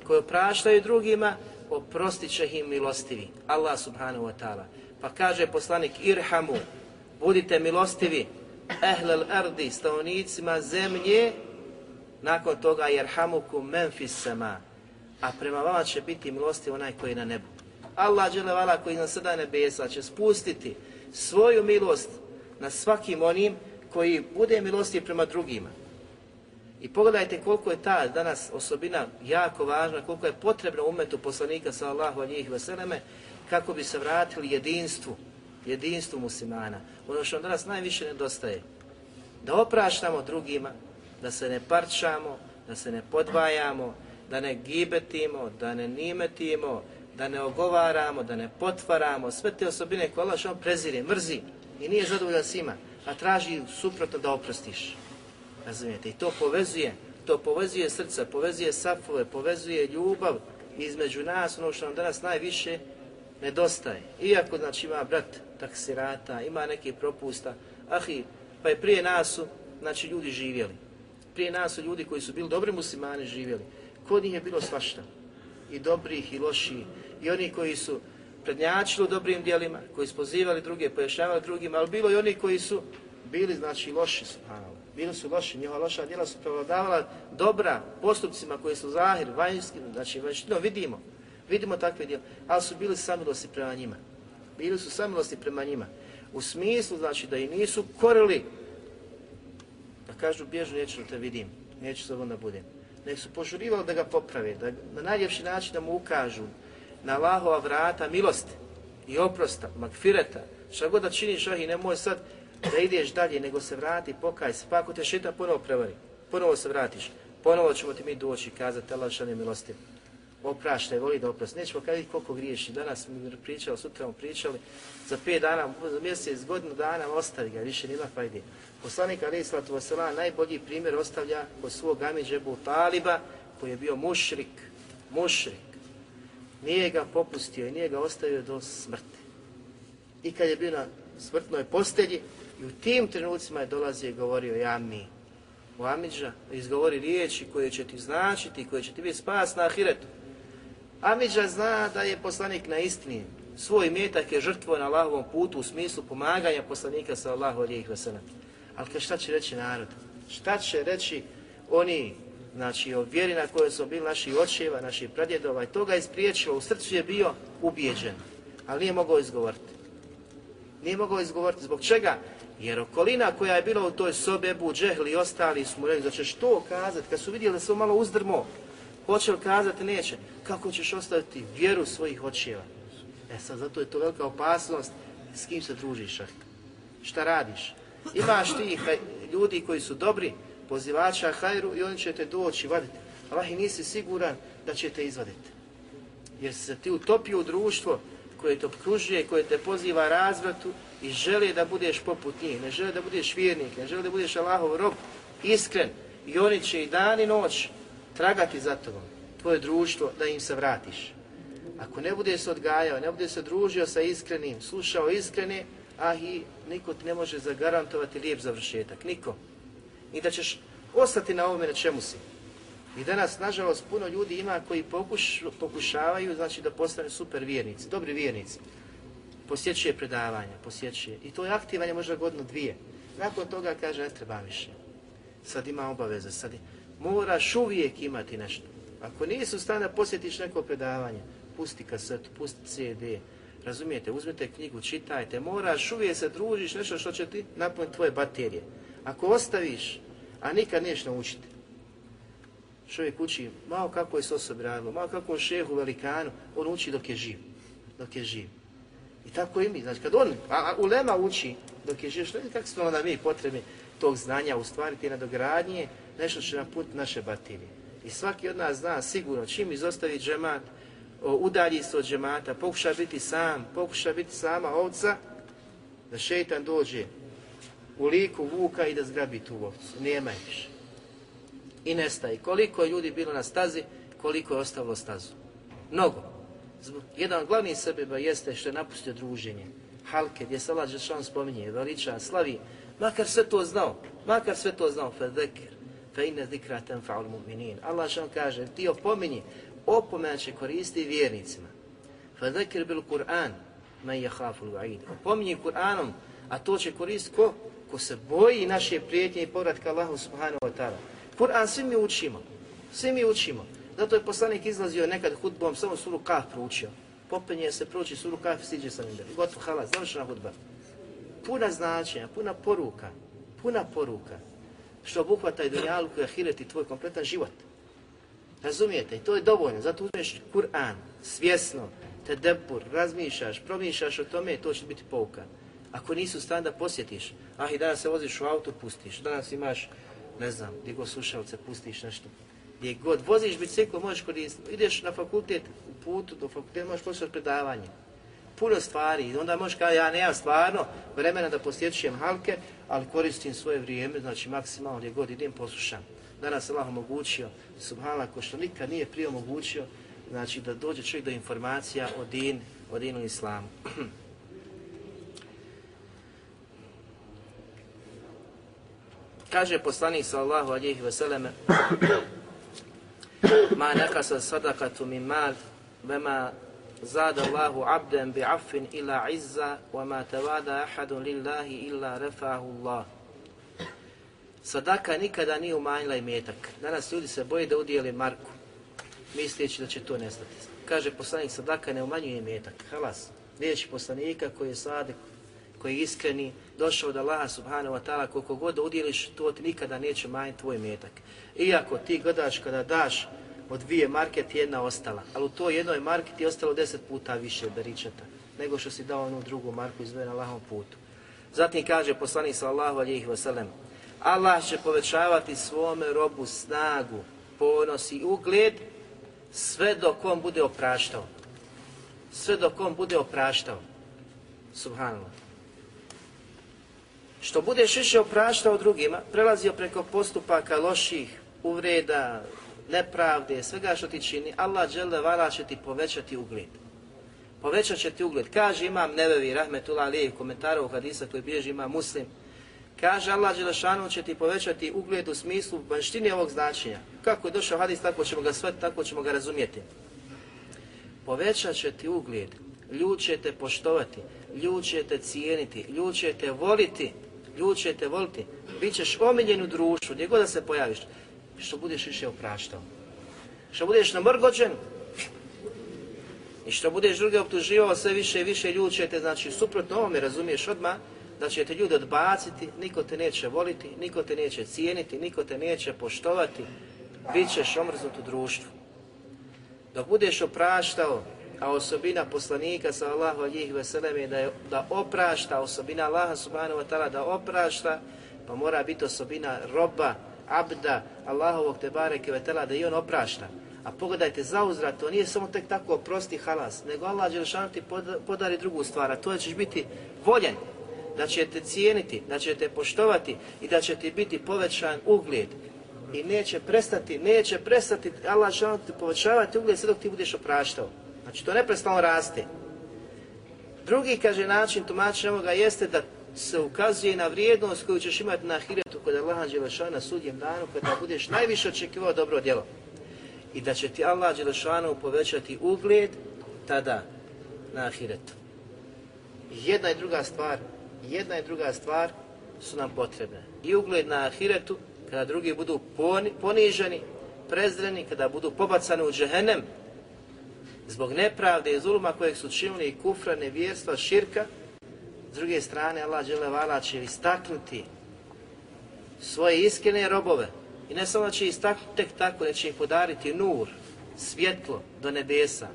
koji opraštaju drugima, oprostit će im milostivi. Allah subhanahu wa ta'ala. Pa kaže poslanik, irhamu, budite milostivi, ehlel ardi, stavnicima zemlje, nakon toga jerhamuku menfis sama, a prema vama će biti milosti onaj koji je na nebu. Allah dželevala koji na sada nebesa će spustiti svoju milost na svakim onim koji bude milosti prema drugima. I pogledajte koliko je ta danas osobina jako važna, koliko je potrebno umetu poslanika sallallahu alihi veseleme kako bi se vratili jedinstvu, jedinstvu muslimana. Ono što danas najviše nedostaje. Da opraštamo drugima, da se ne parčamo, da se ne podvajamo, da ne gibetimo, da ne nimetimo, da ne ogovaramo, da ne potvaramo, sve te osobine koje Allah što prezire, mrzi i nije zadovoljan svima, a traži suprotno da oprostiš. Razumijete? I to povezuje, to povezuje srca, povezuje safove, povezuje ljubav između nas, ono što nam danas najviše nedostaje. Iako, znači, ima brat taksirata, ima neke propusta, ahi, pa je prije nas su, znači, ljudi živjeli. Prije nas su ljudi koji su bili dobri muslimani živjeli. Kod njih je bilo svašta. I dobrih i loših. I oni koji su prednjačili u dobrim dijelima, koji su pozivali druge, pojašnjavali drugima, ali bilo i oni koji su bili, znači, loši, subhanallah. Bili su loši, njihova loša djela su prevladavala dobra postupcima koji su zahir, vanjski, znači, vanjštino vidimo. Vidimo takve djela, ali su bili samilosti prema njima. Bili su samilosti prema njima. U smislu, znači, da i nisu korili, da kažu, bježu, neću da te vidim, neću sa da budem. Nek su požurivali da ga poprave, da na najljepši način da mu ukažu na Allahova vrata milosti i oprosta, makfireta, šta god da činiš, ah, i nemoj sad da ideš dalje, nego se vrati, pokaj se, pa ako te šetan ponovo prevari, ponovo se vratiš, ponovo ćemo ti mi doći i kazati, Allah šalje milosti, opraštaj, voli da oprosti. Nećemo kada koliko griješi, danas mi pričali, sutra mu pričali, za pet dana, za mjesec, godinu dana, ostavi ga, više nima fajde. Poslanik Ali Islatu Vasala najbolji primjer ostavlja kod svog Amidžebu Taliba, koji je bio mušrik, mušrik. Nije ga popustio i nije ga ostavio do smrti. I kad je bio na smrtnoj postelji, i u tim trenucima je dolazio i govorio ja mi. U Amidža izgovori riječi koje će ti značiti, koje će ti biti spas na ahiretu. Amidža zna da je poslanik na istini. Svoj metak je žrtvo na Allahovom putu u smislu pomaganja poslanika sa Allahu alijih vasalam. Ali šta će reći narod? Šta će reći oni, znači o vjeri na kojoj su bili naši očeva, naši pradjedova i toga je spriječilo, u srcu je bio ubijeđen, ali nije mogao izgovoriti. Nije mogao izgovoriti. Zbog čega? Jer okolina koja je bila u toj sobi, Ebu Džehli i ostali su mu rekli da ćeš to kazati, kad su vidjeli da su malo uzdrmo, hoće li kazati, neće. Kako ćeš ostaviti vjeru svojih očeva? E sad, zato je to velika opasnost s kim se družiš. Šta radiš? Imaš ti e, ljudi koji su dobri, pozivača hajru i oni će te doći vaditi. Allah i nisi siguran da će te izvaditi. Jer se ti utopio u društvo koje te obkružuje, koje te poziva razvratu i žele da budeš poput njih, ne žele da budeš vjernik, ne žele da budeš Allahov rob, iskren i oni će i dan i noć tragati za tobom, tvoje društvo, da im se vratiš. Ako ne budeš se odgajao, ne budeš se družio sa iskrenim, slušao iskrene, a i niko ti ne može zagarantovati lijep završetak, niko. I da ćeš ostati na ovome na čemu si. I danas, nažalost, puno ljudi ima koji pokuš, pokušavaju znači, da postane super vjernici, dobri vjernici. Posjećuje predavanja, posjećuje. I to je aktivanje možda godinu dvije. Nakon toga kaže, ne treba više. Sad ima obaveze, sad je. Moraš uvijek imati nešto. Ako nisu stane posjetiš neko predavanje, pusti kasetu, pusti CD, razumijete, uzmite knjigu, čitajte, moraš uvijek se družiš nešto što će ti napuniti tvoje baterije. Ako ostaviš, a nikad neš naučiti, čovjek uči malo kako je s osobi radilo, malo kako je šehu velikanu, on uči dok je živ. Dok je živ. I tako i mi. Znači, kad on, a, a ulema uči dok je živ, što je kako smo onda mi potrebi tog znanja u stvari te nadogradnje, nešto će nam put naše baterije. I svaki od nas zna sigurno čim izostavi džemat, udalji se od džemata, pokuša biti sam, pokuša biti sama ovca, da šeitan dođe u liku vuka i da zgrabi tu ovcu. Nema je više i nestaje. Koliko je ljudi bilo na stazi, koliko je ostavilo stazu. Mnogo. Jedan od glavnih sebeba jeste što je napustio druženje. Halke, gdje se Allah Žešan spominje, veliča, slavi. Makar sve to znao, makar sve to znao, fe zekir, fe inne zikra tenfa'ul mu'minin. Allah Žešan kaže, ti opominji, opomena će koristi vjernicima. Fe zekir bil Kur'an, men je haful va'id. Opominji Kur'anom, a to će koristiti ko? Ko se boji naše prijetnje i povratka Allahu subhanahu wa ta'ala. Kur'an svi mi učimo. Svi mi učimo. Zato je poslanik izlazio nekad hudbom, samo suru Kaf proučio. Popenje se, prouči suru Kaf i siđe sa njim. Gotovo, halas, završena hudba. Puna značenja, puna poruka. Puna poruka. što obuhvata i dunjalku i ahiret i tvoj kompletan život. Razumijete? I to je dovoljno. Zato uzmeš Kur'an svjesno, te debur, razmišljaš, promišljaš o tome, to će biti pouka. Ako nisu stan da posjetiš, ah i danas se voziš u auto, pustiš. Danas imaš, ne znam, gdje god slušalce, pustiš nešto. Gdje god voziš biciklo, možeš koristiti. Ideš na fakultet, u putu do fakulteta, možeš poslušati predavanje. Puno stvari. I onda možeš kao ja nemam stvarno vremena da posjećujem halke, ali koristim svoje vrijeme, znači maksimalno gdje god idem poslušam. Danas Allah omogućio, subhanallah, ko što nikad nije prije omogućio, znači da dođe čovjek do informacija o din, o dinu islamu. Kaže poslanik sallallahu alejhi ve selleme: "Ma nakasa sadaqatu min mal, vema zada Allahu 'abdan bi'affin ila 'izza, wa ma tawada ahadun lillahi illa rafa'ahu Allah." Sadaka nikada nije umanjila imetak. Danas ljudi se boje da udijeli marku, misleći da će to nestati. Kaže poslanik, sadaka ne umanjuje imetak. Halas, riječi poslanika koji je sadik, koji je iskreni, došao od Allaha subhanahu wa ta'ala, koliko god udjeliš, to ti nikada neće manjiti tvoj metak. Iako ti gledaš kada daš od dvije marke ti jedna ostala, ali u toj jednoj marki ti je ostalo deset puta više beričeta, nego što si dao onu drugu marku izvoje na Allahom putu. Zatim kaže poslanik sallallahu alejhi ve sellem: Allah će povećavati svome robu snagu, ponos i ugled sve dok on bude opraštao. Sve dok on bude opraštao. Subhanallah što budeš više opraštao drugima, prelazio preko postupaka loših, uvreda, nepravde, svega što ti čini, Allah žele vala će ti povećati ugled. Povećat će ti ugled. Kaže imam Nevevi, Rahmetullah Ali, komentaru hadisa koji bježi ima muslim, kaže Allah Đelešanu će ti povećati ugled u smislu vanštini ovog značenja. Kako je došao hadis, tako ćemo ga shvatiti, tako ćemo ga razumijeti. Povećat će ti ugled, ljudi će te poštovati, ljudi će te cijeniti, ljudi će te voliti, ljudi će te voliti, bit ćeš omiljen u društvu, gdje god da se pojaviš, što budeš više opraštao. Što budeš namrgođen i što budeš druge optuživao sve više i više ljudi će te, znači suprotno ovome razumiješ odmah, da će te ljudi odbaciti, niko te neće voliti, niko te neće cijeniti, niko te neće poštovati, bit ćeš omrznut u društvu. Dok budeš opraštao, a osobina poslanika sallallahu alihi veselem je da, je da oprašta, osobina Allaha subhanahu wa ta'ala da oprašta, pa mora biti osobina roba, abda, Allahovog te bareke ve ta'ala da i on oprašta. A pogledajte, za uzrat, to nije samo tek tako prosti halas, nego Allah Đelšanu ti podari drugu stvar, a to je ćeš biti voljen, da će te cijeniti, da će te poštovati i da će ti biti povećan ugled. I neće prestati, neće prestati, Allah će ti povećavati ugled sve dok ti budeš opraštao. Znači to neprestano raste. Drugi, kaže, način tumačenja ovoga jeste da se ukazuje na vrijednost koju ćeš imati na ahiretu kod Allaha Đelešana na sudjem danu kada budeš najviše očekivao dobro djelo. I da će ti Allah Đelešanu povećati ugled tada na ahiretu. Jedna i druga stvar, jedna i druga stvar su nam potrebne. I ugled na ahiretu, kada drugi budu poniženi, prezreni, kada budu pobacani u džehennem, zbog nepravde i zuluma kojeg su činili i kufra, nevjerstva, širka, s druge strane Allah vala će istaknuti svoje iskrene robove i ne samo da će istaknuti tek tako, da će im podariti nur, svjetlo do nebesa,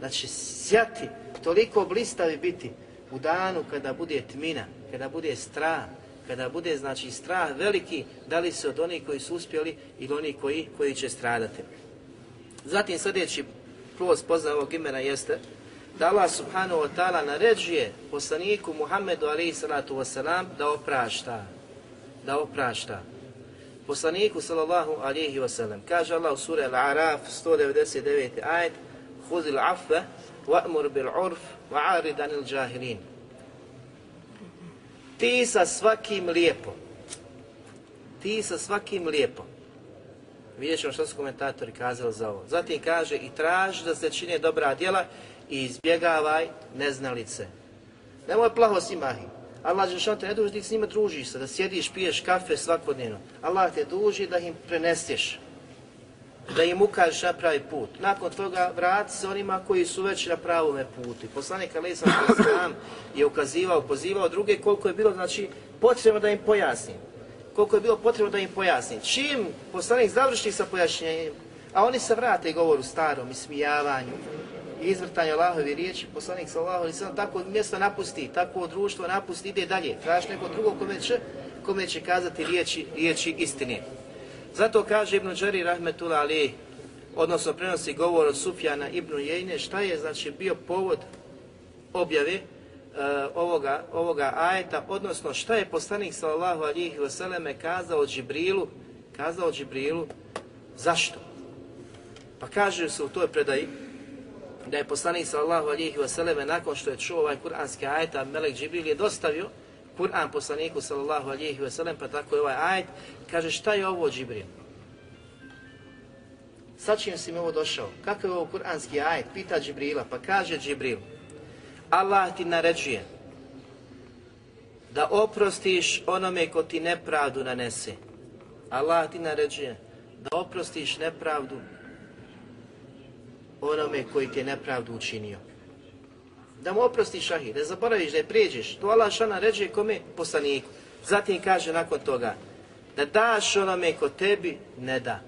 da će sjati, toliko blistavi biti u danu kada bude tmina, kada bude strah, kada bude znači strah veliki, da li se od onih koji su uspjeli ili oni koji, koji će stradati. Zatim sljedeći skroz poznaje ovog imena jeste da Allah subhanahu wa ta'ala naređuje poslaniku Muhammedu alaihi salatu wasalam da oprašta. Da oprašta. Poslaniku sallallahu alaihi wasalam. Kaže Allah u suri Al-Araf 199. ajet Huzil afve wa'mur bil urf wa'arid anil džahilin. Ti sa svakim lijepo. Ti sa svakim lijepo. Vidjet ćemo što su komentatori kazali za ovo. Zatim kaže i traži da se čine dobra djela i izbjegavaj neznalice. Nemoj plaho simahi. Allah Žešan te ne duži da s njima družiš se, da sjediš, piješ kafe svakodnevno. Allah te duži da im preneseš, da im ukažeš na pravi put. Nakon toga vrati se onima koji su već na pravome putu. Poslanik Ali sam je ukazivao, pozivao druge koliko je bilo znači potrebno da im pojasnim koliko je bilo potrebno da im pojasni. Čim poslanik završi sa pojašnjenjem, a oni se vrate govoru starom i smijavanju, i izvrtanju Allahovi riječi, poslanik sallallahu alaihi sallam tako mjesto napusti, tako društvo napusti, ide dalje, traži neko drugo kome će, kome će kazati riječi, riječi istine. Zato kaže Ibn Đari rahmetullah ali, odnosno prenosi govor od Sufjana Ibn Jejne, šta je znači bio povod objave uh, ovoga, ovoga ajeta, odnosno šta je poslanik sallallahu alihi vseleme kazao Džibrilu, kazao Džibrilu, zašto? Pa kaže se u toj predaji da je poslanik sallallahu alihi vseleme nakon što je čuo ovaj kuranski ajeta, Melek Džibril je dostavio Kur'an poslaniku sallallahu alihi vselem, pa tako je ovaj ajet, kaže šta je ovo Džibril? Sa čim si mi ovo došao, kakav je ovo kuranski ajet? Pita Džibrila, pa kaže Džibril, Allah ti naređuje da oprostiš onome ko ti nepravdu nanese. Allah ti naređuje da oprostiš nepravdu onome koji ti je nepravdu učinio. Da mu oprostiš šahi, da zaboraviš, da je prijeđeš. To Allah šana naređuje kome? Poslaniku. Zatim kaže nakon toga da daš onome ko tebi ne da.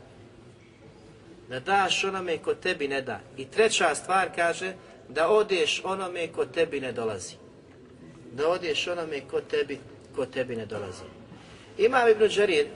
Da daš onome ko tebi ne da. I treća stvar kaže da odeš onome ko tebi ne dolazi. Da odeš onome ko tebi, ko tebi ne dolazi. Ima Ibn Đarir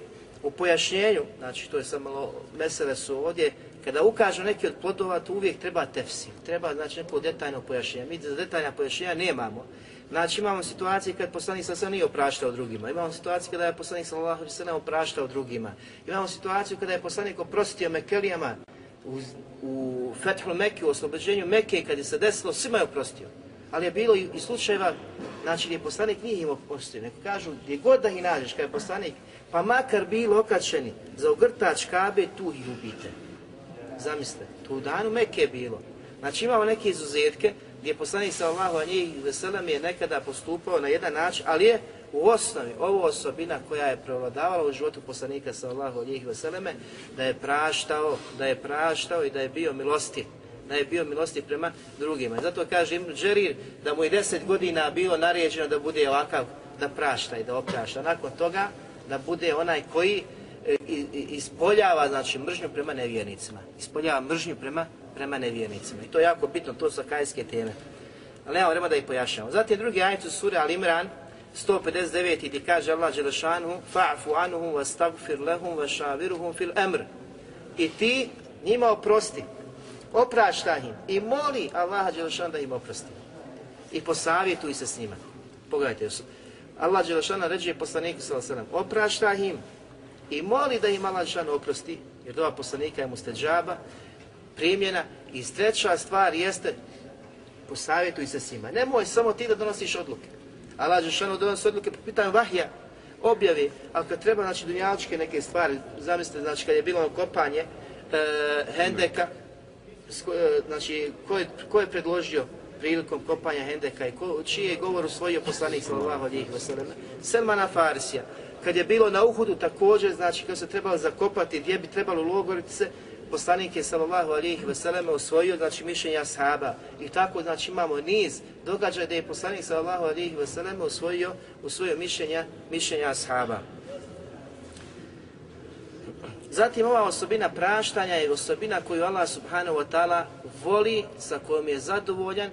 u pojašnjenju, znači to je samo mesele su ovdje, kada ukažu neki od plodova, to uvijek treba tefsir. Treba znači neko detaljno pojašnjenje. Mi za detaljna pojašnjenja nemamo. Znači imamo situacije kad poslanik sa sam nije opraštao drugima. Imamo situaciju kada je poslanik sa Allah ne opraštao drugima. Imamo situaciju kada je poslanik oprostio Mekelijama u, u Fethul Mekke, u oslobođenju Mekke, kad je se desilo, svima je oprostio. Ali je bilo i, i slučajeva, znači gdje je poslanik nije im oprostio. Neko kažu, gdje god da ih nađeš, kada je poslanik, pa makar bili okačeni za ugrtač Kabe, tu ih ubite. Zamislite, to u danu Mekke je bilo. Znači imamo neke izuzetke, gdje poslanik sallallahu alejhi ve sellem je nekada postupao na jedan način, ali je u osnovi ovo osobina koja je prevladavala u životu poslanika sallallahu alejhi ve selleme da je praštao, da je praštao i da je bio milosti da je bio milosti prema drugima. Zato kaže Ibn Đerir da mu je deset godina bilo naređeno da bude ovakav, da prašta i da oprašta. Nakon toga da bude onaj koji e, ispoljava znači mržnju prema nevjernicima. Ispoljava mržnju prema prema nevjernicima. I to je jako bitno, to su kajske teme. Ali evo, vrema da ih pojašnjamo. Zatim drugi ajet u suri Al-Imran, 159. gdje kaže Allah Đelešanu fa'fu anuhum wa stagfir lehum wa šaviruhum fil emr. I ti njima oprosti, oprašta im i moli Allah Đelešanu da im oprosti. I posavjetuj se s njima. Pogledajte, Allah Đelešanu ređe poslaniku s.a.v. oprašta im i moli da im Allah Đelešanu oprosti, jer dova poslanika je mu steđaba, primjena. I treća stvar jeste posavjetuj se s njima. Nemoj samo ti da donosiš odluke. Allah Žešanu donosi odluke po pitanju vahja, objavi, ali kad treba znači, dunjaličke neke stvari, zamislite, znači kad je bilo ono kopanje e, Hendeka, sko, e, znači ko je, ko je predložio prilikom kopanja Hendeka i ko, čiji je govor usvojio poslanik sallallahu alihi wasallam, Selmana Farsija. Kad je bilo na Uhudu također, znači kad se trebalo zakopati, gdje bi trebalo logoriti se, poslanik je sallallahu alihi vseleme osvojio znači mišljenja sahaba i tako znači imamo niz događaja da je poslanik sallallahu alihi ve osvojio usvojio mišljenja mišljenja sahaba. Zatim ova osobina praštanja je osobina koju Allah subhanahu wa ta'ala voli, sa kojom je zadovoljan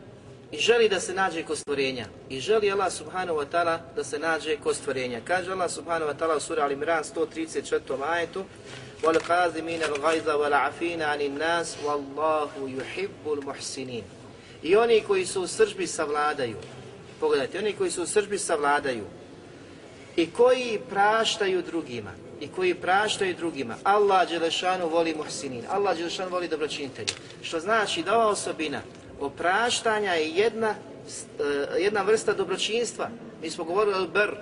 i želi da se nađe kod stvorenja. I želi Allah subhanahu wa ta'ala da se nađe kod stvorenja. Kaže Allah subhanahu wa ta'ala u sura Al-Imran 134. ajetu والقاذمين الغيظ والعافين عن الناس والله يحب المحسنين I oni koji su u sržbi savladaju, pogledajte, oni koji su u sržbi savladaju i koji praštaju drugima, i koji praštaju drugima, Allah Đelešanu voli muhsinin, Allah Đelešanu voli dobročinitelje. Što znači da ova osobina opraštanja je jedna, uh, jedna vrsta dobročinstva. Mi smo govorili o br,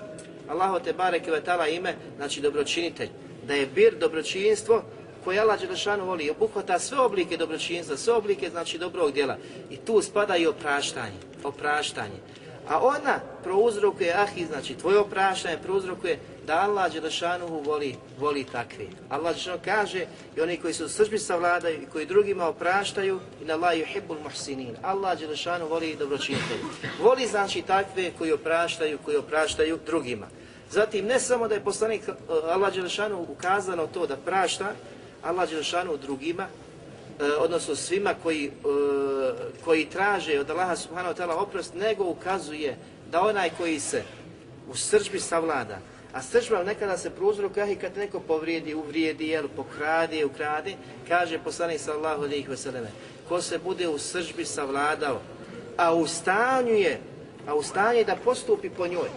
Allahu te bareke ve ime, znači dobročinitelj da je bir dobročinstvo koje Allah Đelešanu voli obuhvata sve oblike dobročinstva, sve oblike znači dobrog djela. I tu spada i opraštanje, opraštanje. A ona prouzrokuje, ahi, znači tvoje opraštanje prouzrokuje da Allah Đelešanu voli, voli takve. Allah Đelešanu kaže i oni koji su sržbi savladaju i koji drugima opraštaju i na laju yuhibbul muhsinin. Allah Đelešanu voli dobročinitelje. Voli znači takve koji opraštaju, koji opraštaju drugima. Zatim, ne samo da je poslanik eh, Allah Đelešanu ukazano to da prašta, Allah Đelešanu drugima, eh, odnosno svima koji, eh, koji traže od Allaha subhanahu wa ta'ala oprost, nego ukazuje da onaj koji se u srđbi savlada, a srđba nekada se prouzroka i kad neko povrijedi, uvrijedi, jel, pokradi, ukradi, kaže poslanik sallahu alaihi wa sallam, ko se bude u srđbi savladao, a u stanju je, a u stanju je da postupi po njoj,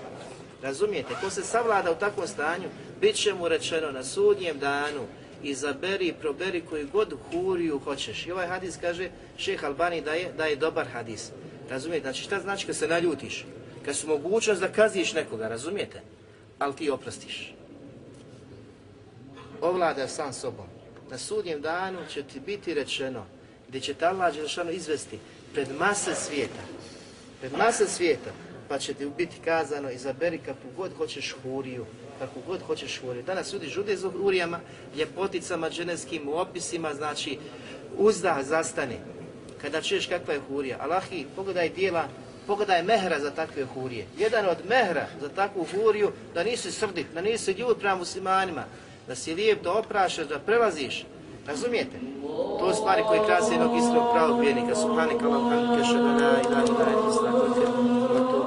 razumijete, ko se savlada u takvom stanju, bit će mu rečeno na sudnjem danu, izaberi i proberi koju god huriju hoćeš. I ovaj hadis kaže, šeh Albani da je, da je dobar hadis. Razumijete, znači šta znači kad se naljutiš? Kad su mogućnost da kaziš nekoga, razumijete? Ali ti oprostiš. Ovlada sam sobom. Na sudnjem danu će ti biti rečeno gdje će ta Allah Đelšanu izvesti pred mase svijeta. Pred mase svijeta. Pa će ti biti kazano izaberi kakvu god hoćeš huriju. Kakvu god hoćeš huriju. Danas ljudi žude za hurijama, ljepoticama, dženevskim opisima, znači uzdah zastani. Kada čuješ kakva je hurija. Allahi, pogledaj dijela pogledaj mehra za takve hurije. Jedan od mehra za takvu huriju, da nisi srdit, da nisi ljud prema muslimanima, da si lijep, da oprašaš, da prelaziš. Razumijete? To je stvari koje krasi jednog iskrenog pravog vjernika. Subhanika, Allah, hamdike, šedana, ilaha, ilaha,